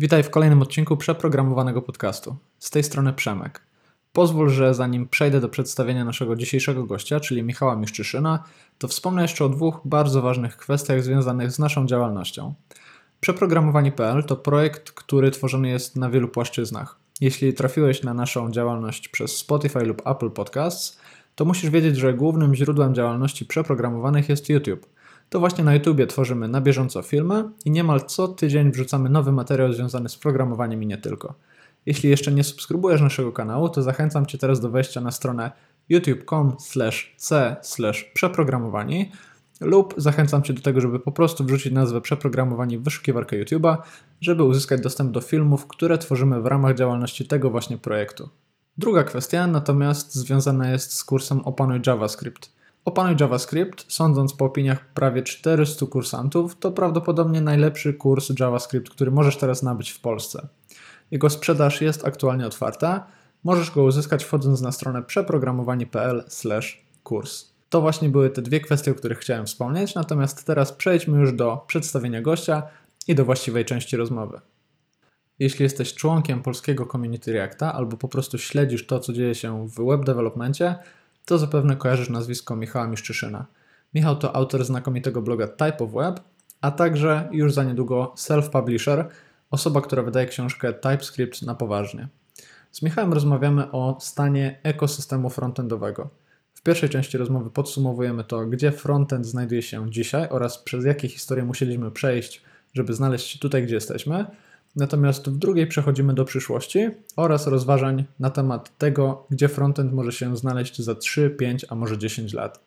Witaj w kolejnym odcinku przeprogramowanego podcastu. Z tej strony Przemek. Pozwól, że zanim przejdę do przedstawienia naszego dzisiejszego gościa, czyli Michała Miszczyszyna, to wspomnę jeszcze o dwóch bardzo ważnych kwestiach związanych z naszą działalnością. Przeprogramowani.pl to projekt, który tworzony jest na wielu płaszczyznach. Jeśli trafiłeś na naszą działalność przez Spotify lub Apple Podcasts, to musisz wiedzieć, że głównym źródłem działalności przeprogramowanych jest YouTube. To właśnie na YouTubie tworzymy na bieżąco filmy i niemal co tydzień wrzucamy nowy materiał związany z programowaniem i nie tylko. Jeśli jeszcze nie subskrybujesz naszego kanału, to zachęcam Cię teraz do wejścia na stronę youtube.com c przeprogramowani lub zachęcam Cię do tego, żeby po prostu wrzucić nazwę przeprogramowani w wyszukiwarkę YouTube'a, żeby uzyskać dostęp do filmów, które tworzymy w ramach działalności tego właśnie projektu. Druga kwestia natomiast związana jest z kursem Opanuj JavaScript. Opanuj JavaScript, sądząc po opiniach prawie 400 kursantów, to prawdopodobnie najlepszy kurs JavaScript, który możesz teraz nabyć w Polsce. Jego sprzedaż jest aktualnie otwarta. Możesz go uzyskać wchodząc na stronę przeprogramowani.pl/kurs. To właśnie były te dwie kwestie, o których chciałem wspomnieć, natomiast teraz przejdźmy już do przedstawienia gościa i do właściwej części rozmowy. Jeśli jesteś członkiem polskiego community Reacta albo po prostu śledzisz to, co dzieje się w web developmentie, to zapewne kojarzysz nazwisko Michała Miszczyszyna. Michał to autor znakomitego bloga Type of Web, a także już za niedługo self-publisher, osoba, która wydaje książkę TypeScript na poważnie. Z Michałem rozmawiamy o stanie ekosystemu frontendowego. W pierwszej części rozmowy podsumowujemy to, gdzie frontend znajduje się dzisiaj oraz przez jakie historie musieliśmy przejść, żeby znaleźć się tutaj, gdzie jesteśmy. Natomiast w drugiej przechodzimy do przyszłości oraz rozważań na temat tego, gdzie frontend może się znaleźć za 3, 5, a może 10 lat.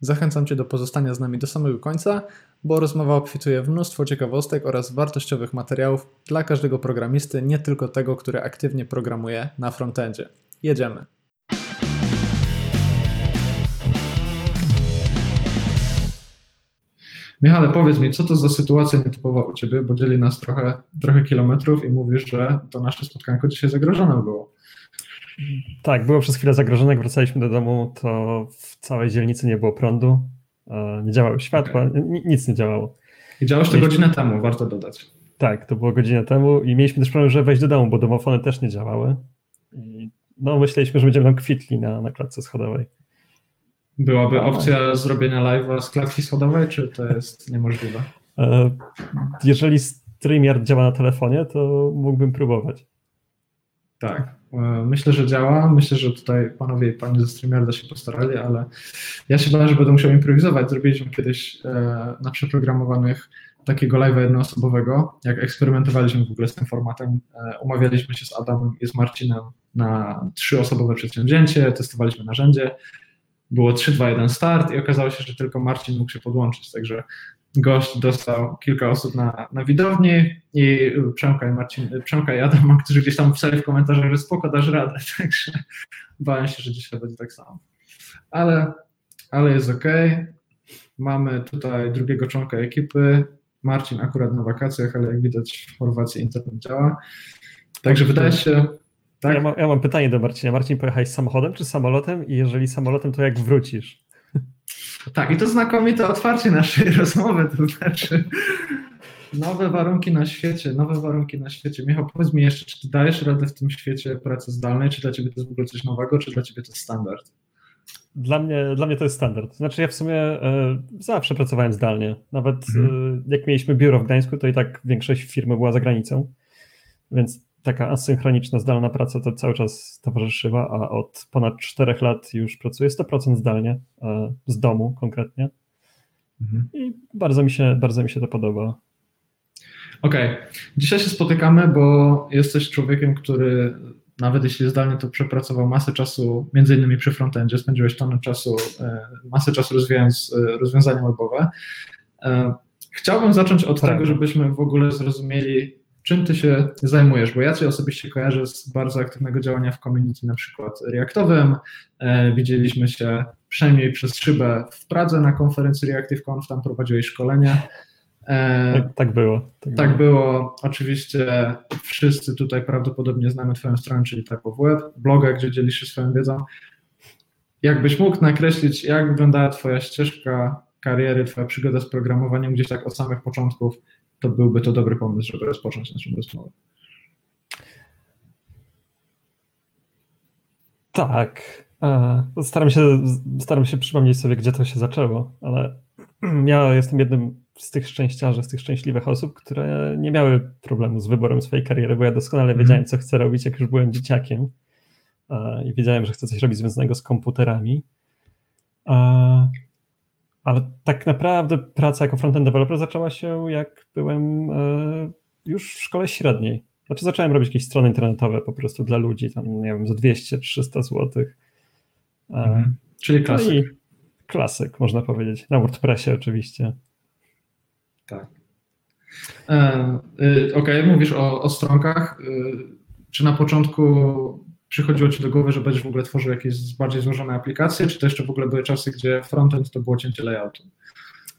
Zachęcam Cię do pozostania z nami do samego końca, bo rozmowa obfituje w mnóstwo ciekawostek oraz wartościowych materiałów dla każdego programisty, nie tylko tego, który aktywnie programuje na frontendzie. Jedziemy. Michale, powiedz mi, co to za sytuacja nietypowa u Ciebie, bo dzieli nas trochę, trochę kilometrów i mówisz, że to nasze spotkanko dzisiaj zagrożone było. Tak, było przez chwilę zagrożone. Jak wracaliśmy do domu, to w całej dzielnicy nie było prądu, e, nie działały światła, okay. nic nie działało. I działaś to godzinę temu, warto dodać. Tak, to było godzinę temu i mieliśmy też problem, żeby wejść do domu, bo domofony też nie działały. I no, myśleliśmy, że będziemy tam kwitli na, na klatce schodowej. Byłaby opcja zrobienia live'a z klatki schodowej, czy to jest niemożliwe? E, jeżeli StreamYard działa na telefonie, to mógłbym próbować. Tak, e, myślę, że działa. Myślę, że tutaj panowie i panie ze StreamYarda się postarali, ale ja się bałem, że będę musiał improwizować. Zrobiliśmy kiedyś e, na przeprogramowanych takiego live'a jednoosobowego, jak eksperymentowaliśmy w ogóle z tym formatem. Umawialiśmy się z Adamem i z Marcinem na trzyosobowe przedsięwzięcie, testowaliśmy narzędzie było 3, 2, 1 start i okazało się, że tylko Marcin mógł się podłączyć, także gość dostał kilka osób na, na widowni i Przemka i, Marcin, Przemka i Adam, którzy gdzieś tam pisali w komentarzach, że spoko, dasz radę, także bałem się, że dzisiaj będzie tak samo. Ale, ale jest ok. Mamy tutaj drugiego członka ekipy. Marcin akurat na wakacjach, ale jak widać w Chorwacji internet działa. Także wydaje się, tak? Ja, mam, ja mam pytanie do Marcina. Marcin, pojechałeś samochodem czy samolotem? I jeżeli samolotem, to jak wrócisz? Tak, i to znakomite otwarcie naszej rozmowy, to znaczy nowe warunki na świecie, nowe warunki na świecie. Michał, powiedz mi jeszcze, czy ty dajesz radę w tym świecie pracy zdalnej, czy dla ciebie to jest w ogóle coś nowego, czy dla ciebie to jest standard? Dla mnie, dla mnie to jest standard. Znaczy ja w sumie y, zawsze pracowałem zdalnie. Nawet y, jak mieliśmy biuro w Gdańsku, to i tak większość firmy była za granicą, więc taka asynchroniczna, zdalna praca to cały czas towarzyszyła, a od ponad 4 lat już pracuję 100% zdalnie, e, z domu konkretnie. Mhm. I bardzo mi, się, bardzo mi się to podoba. Okej. Okay. Dzisiaj się spotykamy, bo jesteś człowiekiem, który nawet jeśli zdalnie to przepracował masę czasu, między innymi przy frontendzie, spędziłeś tonę czasu, e, masę czasu rozwijając e, rozwiązania webowe. Chciałbym zacząć od tak. tego, żebyśmy w ogóle zrozumieli, czym ty się zajmujesz? Bo ja cię osobiście kojarzę z bardzo aktywnego działania w community, na przykład reaktowym. E, widzieliśmy się przynajmniej przez szybę w Pradze na konferencji ReactiveConf, tam prowadziłeś szkolenie. E, tak, tak, było. Tak, tak było. było. Oczywiście wszyscy tutaj prawdopodobnie znamy Twoją stronę, czyli Type Web, bloga, gdzie dzielisz się swoją wiedzą. Jakbyś mógł nakreślić, jak wyglądała Twoja ścieżka kariery, Twoja przygoda z programowaniem gdzieś tak od samych początków, to byłby to dobry pomysł, żeby rozpocząć naszą rozmowę. Tak. E, staram się, staram się przypomnieć sobie, gdzie to się zaczęło, ale ja jestem jednym z tych szczęściarzy, z tych szczęśliwych osób, które nie miały problemu z wyborem swojej kariery, bo ja doskonale mhm. wiedziałem, co chcę robić, jak już byłem dzieciakiem e, i wiedziałem, że chcę coś robić związanego z komputerami. E, ale tak naprawdę praca jako frontend developer zaczęła się, jak byłem już w szkole średniej. Znaczy zacząłem robić jakieś strony internetowe po prostu dla ludzi, tam nie wiem, za 200-300 zł. Mhm. Czyli klasyk. No klasyk, można powiedzieć. Na WordPressie oczywiście. Tak. E, y, Okej, okay, mówisz o, o stronkach. Czy na początku przychodziło Ci do głowy, że będziesz w ogóle tworzył jakieś bardziej złożone aplikacje, czy to jeszcze w ogóle były czasy, gdzie frontend to było cięcie layoutu?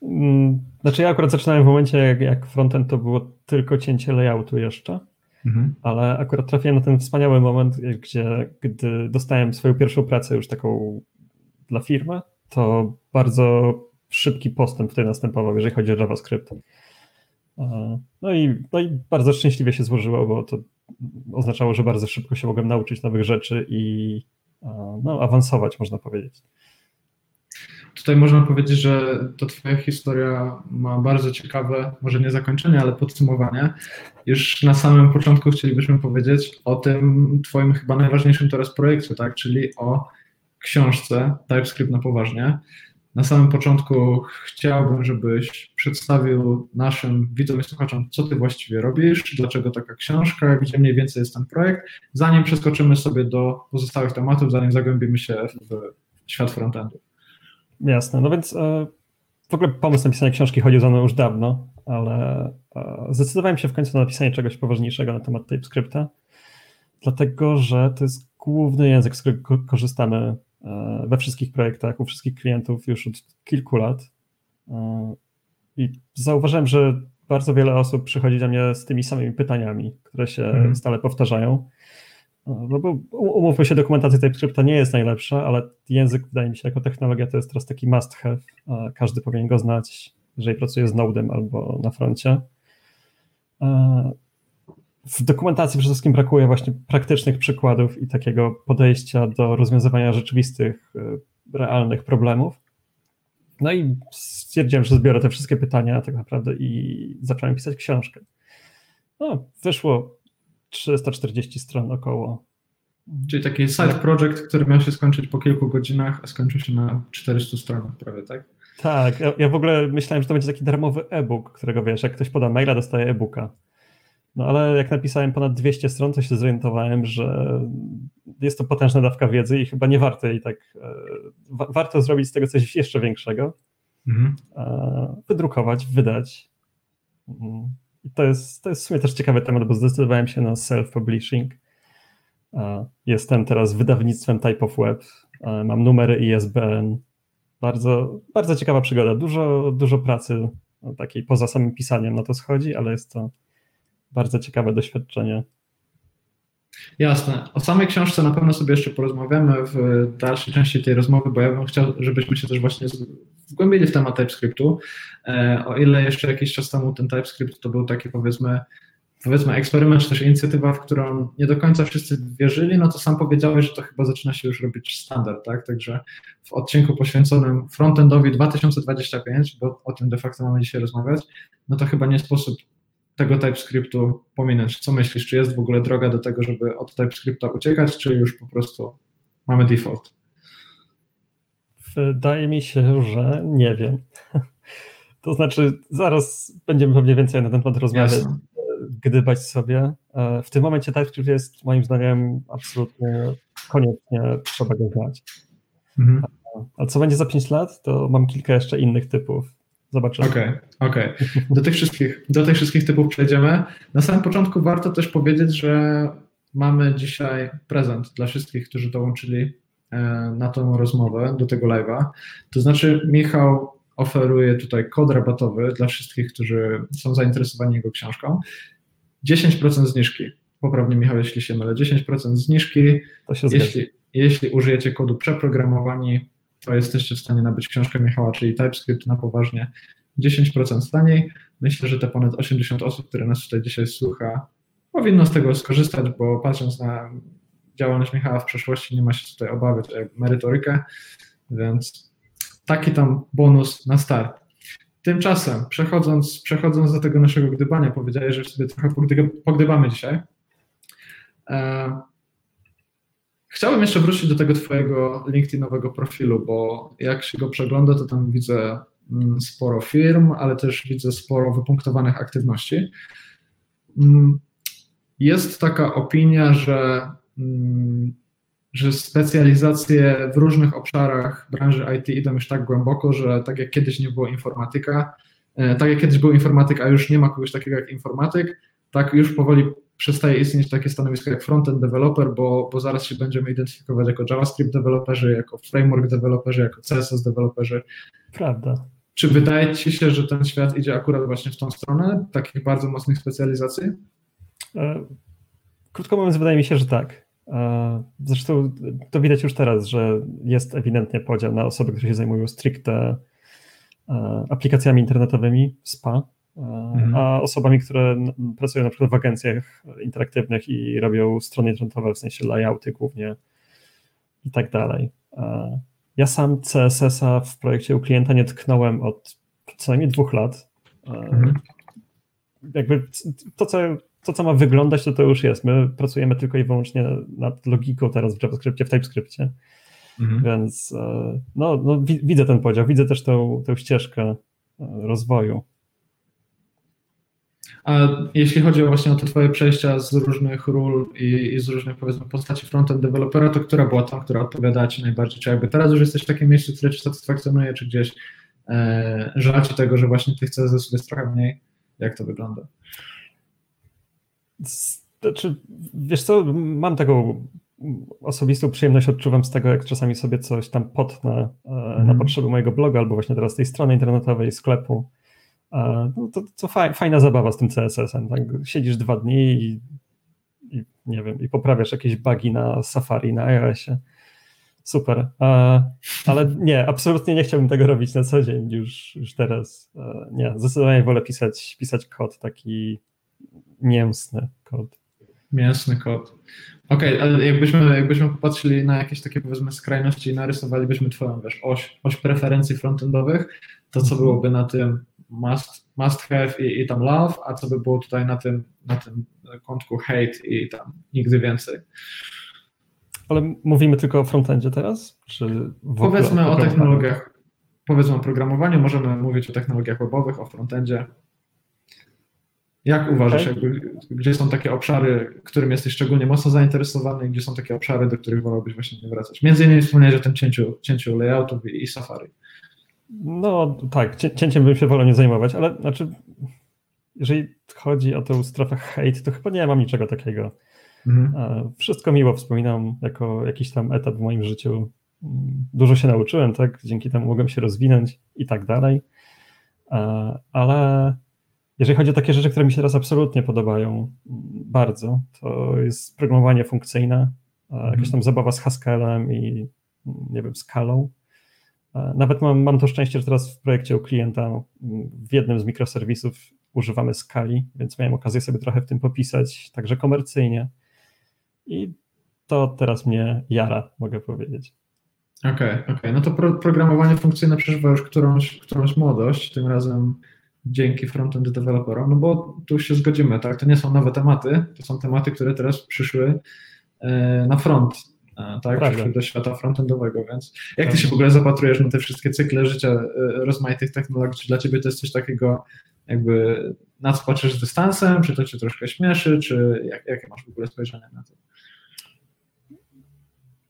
Mm, znaczy ja akurat zaczynałem w momencie, jak, jak frontend to było tylko cięcie layoutu jeszcze. Mhm. Ale akurat trafiłem na ten wspaniały moment, gdzie gdy dostałem swoją pierwszą pracę już taką dla firmy, to bardzo szybki postęp tutaj następował, jeżeli chodzi o JavaScript. No i, no i bardzo szczęśliwie się złożyło, bo to oznaczało, że bardzo szybko się mogłem nauczyć nowych rzeczy i no, awansować, można powiedzieć. Tutaj można powiedzieć, że to Twoja historia ma bardzo ciekawe, może nie zakończenie, ale podsumowanie. Już na samym początku chcielibyśmy powiedzieć o tym Twoim chyba najważniejszym teraz projekcie, tak? czyli o książce TypeScript na poważnie. Na samym początku chciałbym, żebyś przedstawił naszym widzom i słuchaczom, co ty właściwie robisz, dlaczego taka książka, gdzie mniej więcej jest ten projekt, zanim przeskoczymy sobie do pozostałych tematów, zanim zagłębimy się w świat frontendu. Jasne, no więc e, w ogóle pomysł napisania książki chodził za mną już dawno, ale e, zdecydowałem się w końcu na napisanie czegoś poważniejszego na temat TypeScripta, dlatego że to jest główny język, z którego korzystamy we wszystkich projektach, u wszystkich klientów już od kilku lat. I zauważyłem, że bardzo wiele osób przychodzi do mnie z tymi samymi pytaniami, które się mm. stale powtarzają. No bo umówmy się, dokumentacja TypeScripta nie jest najlepsza, ale język, wydaje mi się, jako technologia to jest teraz taki must have. Każdy powinien go znać, jeżeli pracuje z Nodem albo na froncie. W dokumentacji przede wszystkim brakuje właśnie praktycznych przykładów i takiego podejścia do rozwiązywania rzeczywistych, e, realnych problemów. No i stwierdziłem, że zbiorę te wszystkie pytania tak naprawdę i zacząłem pisać książkę. No, wyszło 340 stron około. Czyli taki side project, który miał się skończyć po kilku godzinach, a skończył się na 400 stronach prawie, tak? Tak, ja, ja w ogóle myślałem, że to będzie taki darmowy e-book, którego wiesz, jak ktoś poda maila, dostaje e-booka. No ale jak napisałem ponad 200 stron, to się zorientowałem, że jest to potężna dawka wiedzy i chyba nie warto jej tak. E, wa warto zrobić z tego coś jeszcze większego. Mhm. E, wydrukować, wydać. Mhm. I to jest, to jest w sumie też ciekawy temat, bo zdecydowałem się na self-publishing. Jestem teraz wydawnictwem Type of Web. Mam numery ISBN. Bardzo, bardzo ciekawa przygoda. Dużo, dużo pracy no, takiej poza samym pisaniem na to schodzi, ale jest to bardzo ciekawe doświadczenie. Jasne. O samej książce na pewno sobie jeszcze porozmawiamy w dalszej części tej rozmowy, bo ja bym chciał, żebyśmy się też właśnie wgłębili w temat TypeScriptu. E, o ile jeszcze jakiś czas temu ten TypeScript to był taki powiedzmy powiedzmy eksperyment, czy też inicjatywa, w którą nie do końca wszyscy wierzyli, no to sam powiedziałeś, że to chyba zaczyna się już robić standard, tak? Także w odcinku poświęconym frontendowi 2025, bo o tym de facto mamy dzisiaj rozmawiać, no to chyba nie sposób tego TypeScriptu pominąć. Co myślisz, czy jest w ogóle droga do tego, żeby od TypeScripta uciekać, czy już po prostu mamy default? Wydaje mi się, że nie wiem. To znaczy, zaraz będziemy pewnie więcej na ten temat rozmawiać, Jasne. gdybać sobie. E, w tym momencie TypeScript jest moim zdaniem absolutnie koniecznie trzeba go znać. Mhm. A co będzie za 5 lat, to mam kilka jeszcze innych typów. Zobaczymy. Okej, okay, okej. Okay. Do, tych wszystkich, do tych wszystkich typów przejdziemy. Na samym początku warto też powiedzieć, że mamy dzisiaj prezent dla wszystkich, którzy dołączyli e, na tą rozmowę, do tego live'a. To znaczy, Michał oferuje tutaj kod rabatowy dla wszystkich, którzy są zainteresowani jego książką. 10% zniżki. Poprawnie, Michał, jeśli się mylę. 10% zniżki. To się jeśli, jeśli użyjecie kodu przeprogramowani to jesteście w stanie nabyć książkę Michała, czyli TypeScript na poważnie 10% taniej. Myślę, że te ponad 80 osób, które nas tutaj dzisiaj słucha, powinno z tego skorzystać, bo patrząc na działalność Michała w przeszłości, nie ma się tutaj obawiać o merytorykę, więc taki tam bonus na start. Tymczasem, przechodząc, przechodząc do tego naszego gdybania, powiedziałeś, że sobie trochę pogdybamy dzisiaj. Chciałbym jeszcze wrócić do tego Twojego LinkedInowego profilu, bo jak się go przegląda, to tam widzę mm, sporo firm, ale też widzę sporo wypunktowanych aktywności. Mm, jest taka opinia, że mm, że specjalizacje w różnych obszarach branży IT idą już tak głęboko, że tak jak kiedyś nie było informatyka, e, tak jak kiedyś był informatyk, a już nie ma kogoś takiego jak informatyk, tak już powoli przestaje istnieć takie stanowisko jak frontend developer, bo, bo zaraz się będziemy identyfikować jako JavaScript developerzy, jako framework developerzy, jako CSS developerzy. Prawda. Czy wydaje Ci się, że ten świat idzie akurat właśnie w tą stronę, takich bardzo mocnych specjalizacji? E, krótko mówiąc, wydaje mi się, że tak. E, zresztą to widać już teraz, że jest ewidentnie podział na osoby, które się zajmują stricte e, aplikacjami internetowymi, SPA, mhm. a osobami, które pracują na przykład w agencjach interaktywnych i robią strony internetowe, w sensie layouty głównie i tak dalej. Ja sam CSS-a w projekcie u klienta nie tknąłem od co najmniej dwóch lat. Mhm. Jakby to, co to, co ma wyglądać, to to już jest. My pracujemy tylko i wyłącznie nad logiką teraz w JavaScriptie, w TypeScriptie. Mhm. Więc e, no, no, widzę ten podział, widzę też tę, tę ścieżkę e, rozwoju. A jeśli chodzi właśnie o te twoje przejścia z różnych ról i, i, z różnych powiedzmy postaci frontend dewelopera, to która była ta, która odpowiadała ci najbardziej? Czy jakby teraz już jesteś w takim miejscu, które ci satysfakcjonuje, czy gdzieś e, żal ci tego, że właśnie tych CSS jest trochę mniej? Jak to wygląda? Znaczy, wiesz co, mam taką osobistą przyjemność odczuwam z tego, jak czasami sobie coś tam potnę mm. na potrzeby mojego bloga albo właśnie teraz tej strony internetowej, sklepu. E, no to, to fajna zabawa z tym CSS-em. Tak? Siedzisz dwa dni i, i, nie wiem, i poprawiasz jakieś bugi na Safari, na iOSie. Super. E, ale nie, absolutnie nie chciałbym tego robić na co dzień już, już teraz. Nie, zdecydowanie wolę pisać, pisać kod taki mięsny kod. Mięsny kod. Okej, okay, ale jakbyśmy, jakbyśmy popatrzyli na jakieś takie powiedzmy skrajności i narysowalibyśmy twoją, wiesz, oś, oś preferencji frontendowych, to co mhm. byłoby na tym must, must have i, i tam love, a co by było tutaj na tym, na tym kątku hate i tam nigdy więcej. Ale mówimy tylko o frontendzie teraz? Czy powiedzmy o, technologiach, powiedzmy o programowaniu, możemy mówić o technologiach webowych, o frontendzie. Jak uważasz, okay. jakby, gdzie są takie obszary, którym jesteś szczególnie mocno zainteresowany i gdzie są takie obszary, do których wolałbyś właśnie nie wracać? Między innymi wspomniałeś o tym cięciu, cięciu layoutów i, i Safari. No tak, cięciem bym się wolał nie zajmować, ale znaczy, jeżeli chodzi o tę strefę hate, to chyba nie mam niczego takiego. Mhm. Wszystko miło wspominam jako jakiś tam etap w moim życiu. Dużo się nauczyłem, tak? Dzięki temu mogłem się rozwinąć i tak dalej. Ale jeżeli chodzi o takie rzeczy, które mi się teraz absolutnie podobają bardzo, to jest programowanie funkcyjne, mhm. jakaś tam zabawa z Haskellem i nie wiem, skalą. Nawet mam, mam to szczęście, że teraz w projekcie u klienta w jednym z mikroserwisów używamy skali, więc miałem okazję sobie trochę w tym popisać, także komercyjnie. I to teraz mnie jara, mogę powiedzieć. Okej, okay, okej. Okay. No to pro, programowanie funkcyjne przeżywa już którąś, którąś młodość, tym razem dzięki frontend deweloperom, no bo tu się zgodzimy, tak, to nie są nowe tematy, to są tematy, które teraz przyszły e, na front, tak, Prawda. przyszły do świata frontendowego, więc jak ty się w ogóle zapatrujesz na te wszystkie cykle życia e, rozmaitych technologii, czy dla ciebie to jest coś takiego jakby na co patrzysz z dystansem, czy to cię troszkę śmieszy, czy jak, jakie masz w ogóle spojrzenie na to?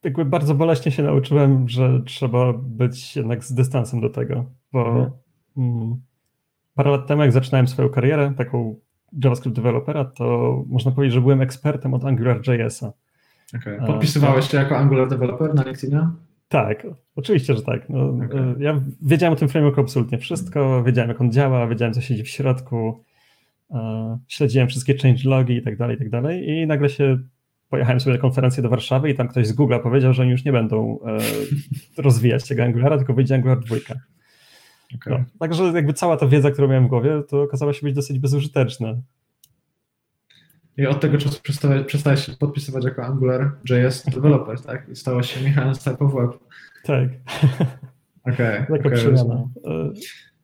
Jakby bardzo boleśnie się nauczyłem, że trzeba być jednak z dystansem do tego, bo mhm. mm, parę lat temu, jak zaczynałem swoją karierę, taką JavaScript developera, to można powiedzieć, że byłem ekspertem od AngularJS-a. Okay. Podpisywałeś się jako Angular developer na LinkedInie? Tak, oczywiście, że tak. No, okay. Ja wiedziałem o tym frameworku absolutnie wszystko, wiedziałem jak on działa, wiedziałem co siedzi w środku, śledziłem wszystkie changelogi i tak dalej, i tak dalej i nagle się pojechałem sobie na konferencję do Warszawy i tam ktoś z Google powiedział, że oni już nie będą e, rozwijać tego Angulara, tylko wyjdzie Angular 2. Okay. No, także jakby cała ta wiedza, którą miałem w głowie, to okazała się być dosyć bezużyteczna. I od tego czasu przestałeś, się podpisywać jako Angular.js developer, tak? I stałeś się Michałem of Web. Tak. Okej. Okay, Taka okay, przemiana.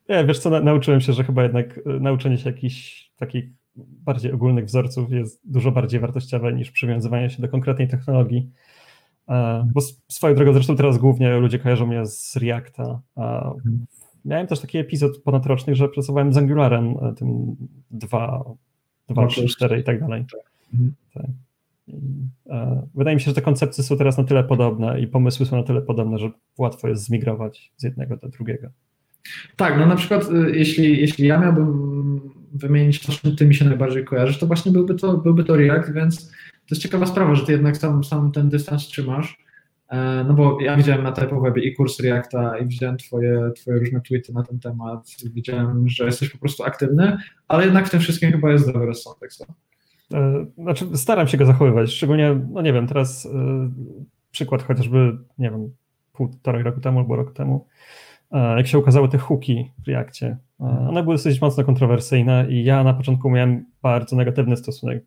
Nie, wiesz co, na, nauczyłem się, że chyba jednak e, nauczenie się jakichś takich bardziej ogólnych wzorców jest dużo bardziej wartościowe niż przywiązywanie się do konkretnej technologii. E, bo swoją drogą, zresztą teraz głównie ludzie kojarzą mnie z Reacta. Mhm. Miałem też taki epizod ponadroczny, że pracowałem z Angularem, e, tym 2, 2 3, 4 i tak dalej. Mhm. Tak. Wydaje mi się, że te koncepcje są teraz na tyle podobne i pomysły są na tyle podobne, że łatwo jest zmigrować z jednego do drugiego. Tak, no na przykład y, jeśli, jeśli ja miałbym wymienić to, czym ty mi się najbardziej kojarzysz, to właśnie byłby to, byłby to React, więc to jest ciekawa sprawa, że ty jednak sam, sam ten dystans trzymasz. E, no bo ja widziałem na Type i kurs Reacta i widziałem twoje, twoje różne tweety na ten temat. Widziałem, że jesteś po prostu aktywny, ale jednak w tym wszystkim chyba jest dobry rozsądek. So. E, znaczy, staram się go zachowywać, szczególnie, no nie wiem, teraz y, przykład chociażby, nie wiem, półtorej roku temu albo rok temu, jak się ukazały te hooki w Reakcie. One były dosyć mocno kontrowersyjne i ja na początku miałem bardzo negatywny stosunek.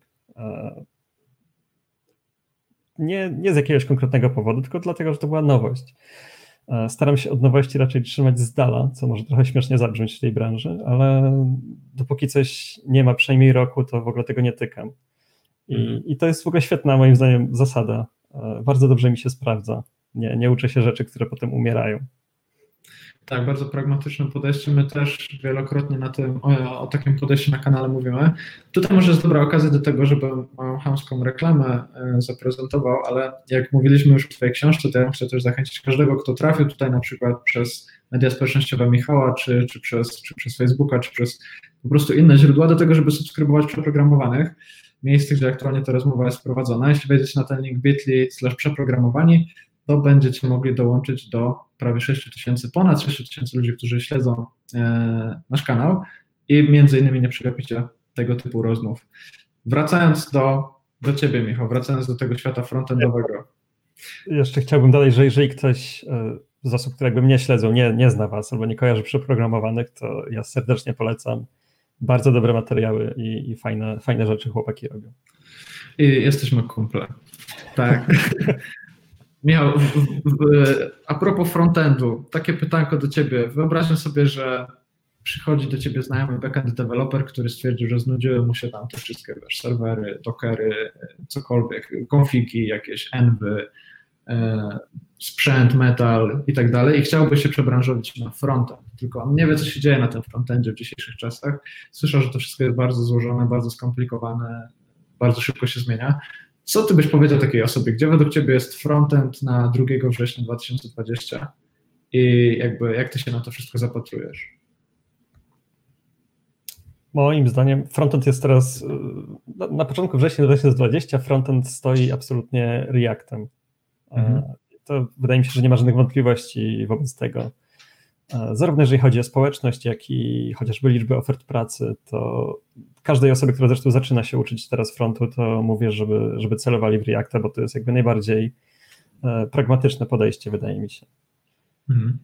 Nie, nie z jakiegoś konkretnego powodu, tylko dlatego, że to była nowość. Staram się od nowości raczej trzymać z dala, co może trochę śmiesznie zabrzmieć w tej branży, ale dopóki coś nie ma przynajmniej roku, to w ogóle tego nie tykam. I, mhm. i to jest w ogóle świetna, moim zdaniem, zasada. Bardzo dobrze mi się sprawdza. Nie, nie uczę się rzeczy, które potem umierają. Tak, bardzo pragmatyczne podejście. My też wielokrotnie na tym, o, o, takim podejściu na kanale mówimy. Tutaj może jest dobra okazja do tego, żeby moją chamską reklamę e, zaprezentował, ale jak mówiliśmy już w Twojej książce, to ja chcę też zachęcić każdego, kto trafił tutaj na przykład przez media społecznościowe Michała, czy, czy, przez, czy przez Facebooka, czy przez po prostu inne źródła, do tego, żeby subskrybować przeprogramowanych miejsce, gdzie aktualnie ta rozmowa jest prowadzona. Jeśli wejdziecie na ten link bit.ly przeprogramowani, to będziecie mogli dołączyć do prawie 6 tysięcy, ponad 6 tysięcy ludzi, którzy śledzą e, nasz kanał i między innymi nie przegapicie tego typu rozmów. Wracając do, do Ciebie, Michał, wracając do tego świata frontendowego. Jeszcze chciałbym dodać, że jeżeli ktoś e, z osób, które jakby mnie śledzą, nie, nie zna Was albo nie kojarzy przeprogramowanych, to ja serdecznie polecam. Bardzo dobre materiały i, i fajne, fajne rzeczy chłopaki robią. I jesteśmy kumple. Tak. Michał, a propos frontendu, takie pytanko do ciebie. Wyobraźmy sobie, że przychodzi do ciebie znajomy backend developer, który stwierdził, że znudziły mu się tam te wszystkie wiesz, serwery, dockery, cokolwiek, konfigi, jakieś envy, e, sprzęt, metal i tak dalej i chciałby się przebranżowić na frontend, tylko on nie wie, co się dzieje na tym frontendzie w dzisiejszych czasach. Słyszał, że to wszystko jest bardzo złożone, bardzo skomplikowane, bardzo szybko się zmienia. Co ty byś powiedział takiej osobie? Gdzie według ciebie jest frontend na 2 września 2020 i jakby jak ty się na to wszystko zapatrujesz? Moim zdaniem frontend jest teraz, na początku września 2020 frontend stoi absolutnie Reactem. Mhm. To wydaje mi się, że nie ma żadnych wątpliwości wobec tego. Zarówno jeżeli chodzi o społeczność, jak i chociażby liczbę ofert pracy, to każdej osobie, która zresztą zaczyna się uczyć teraz frontu, to mówię, żeby, żeby celowali w Reacta, bo to jest jakby najbardziej e, pragmatyczne podejście, wydaje mi się. Mhm.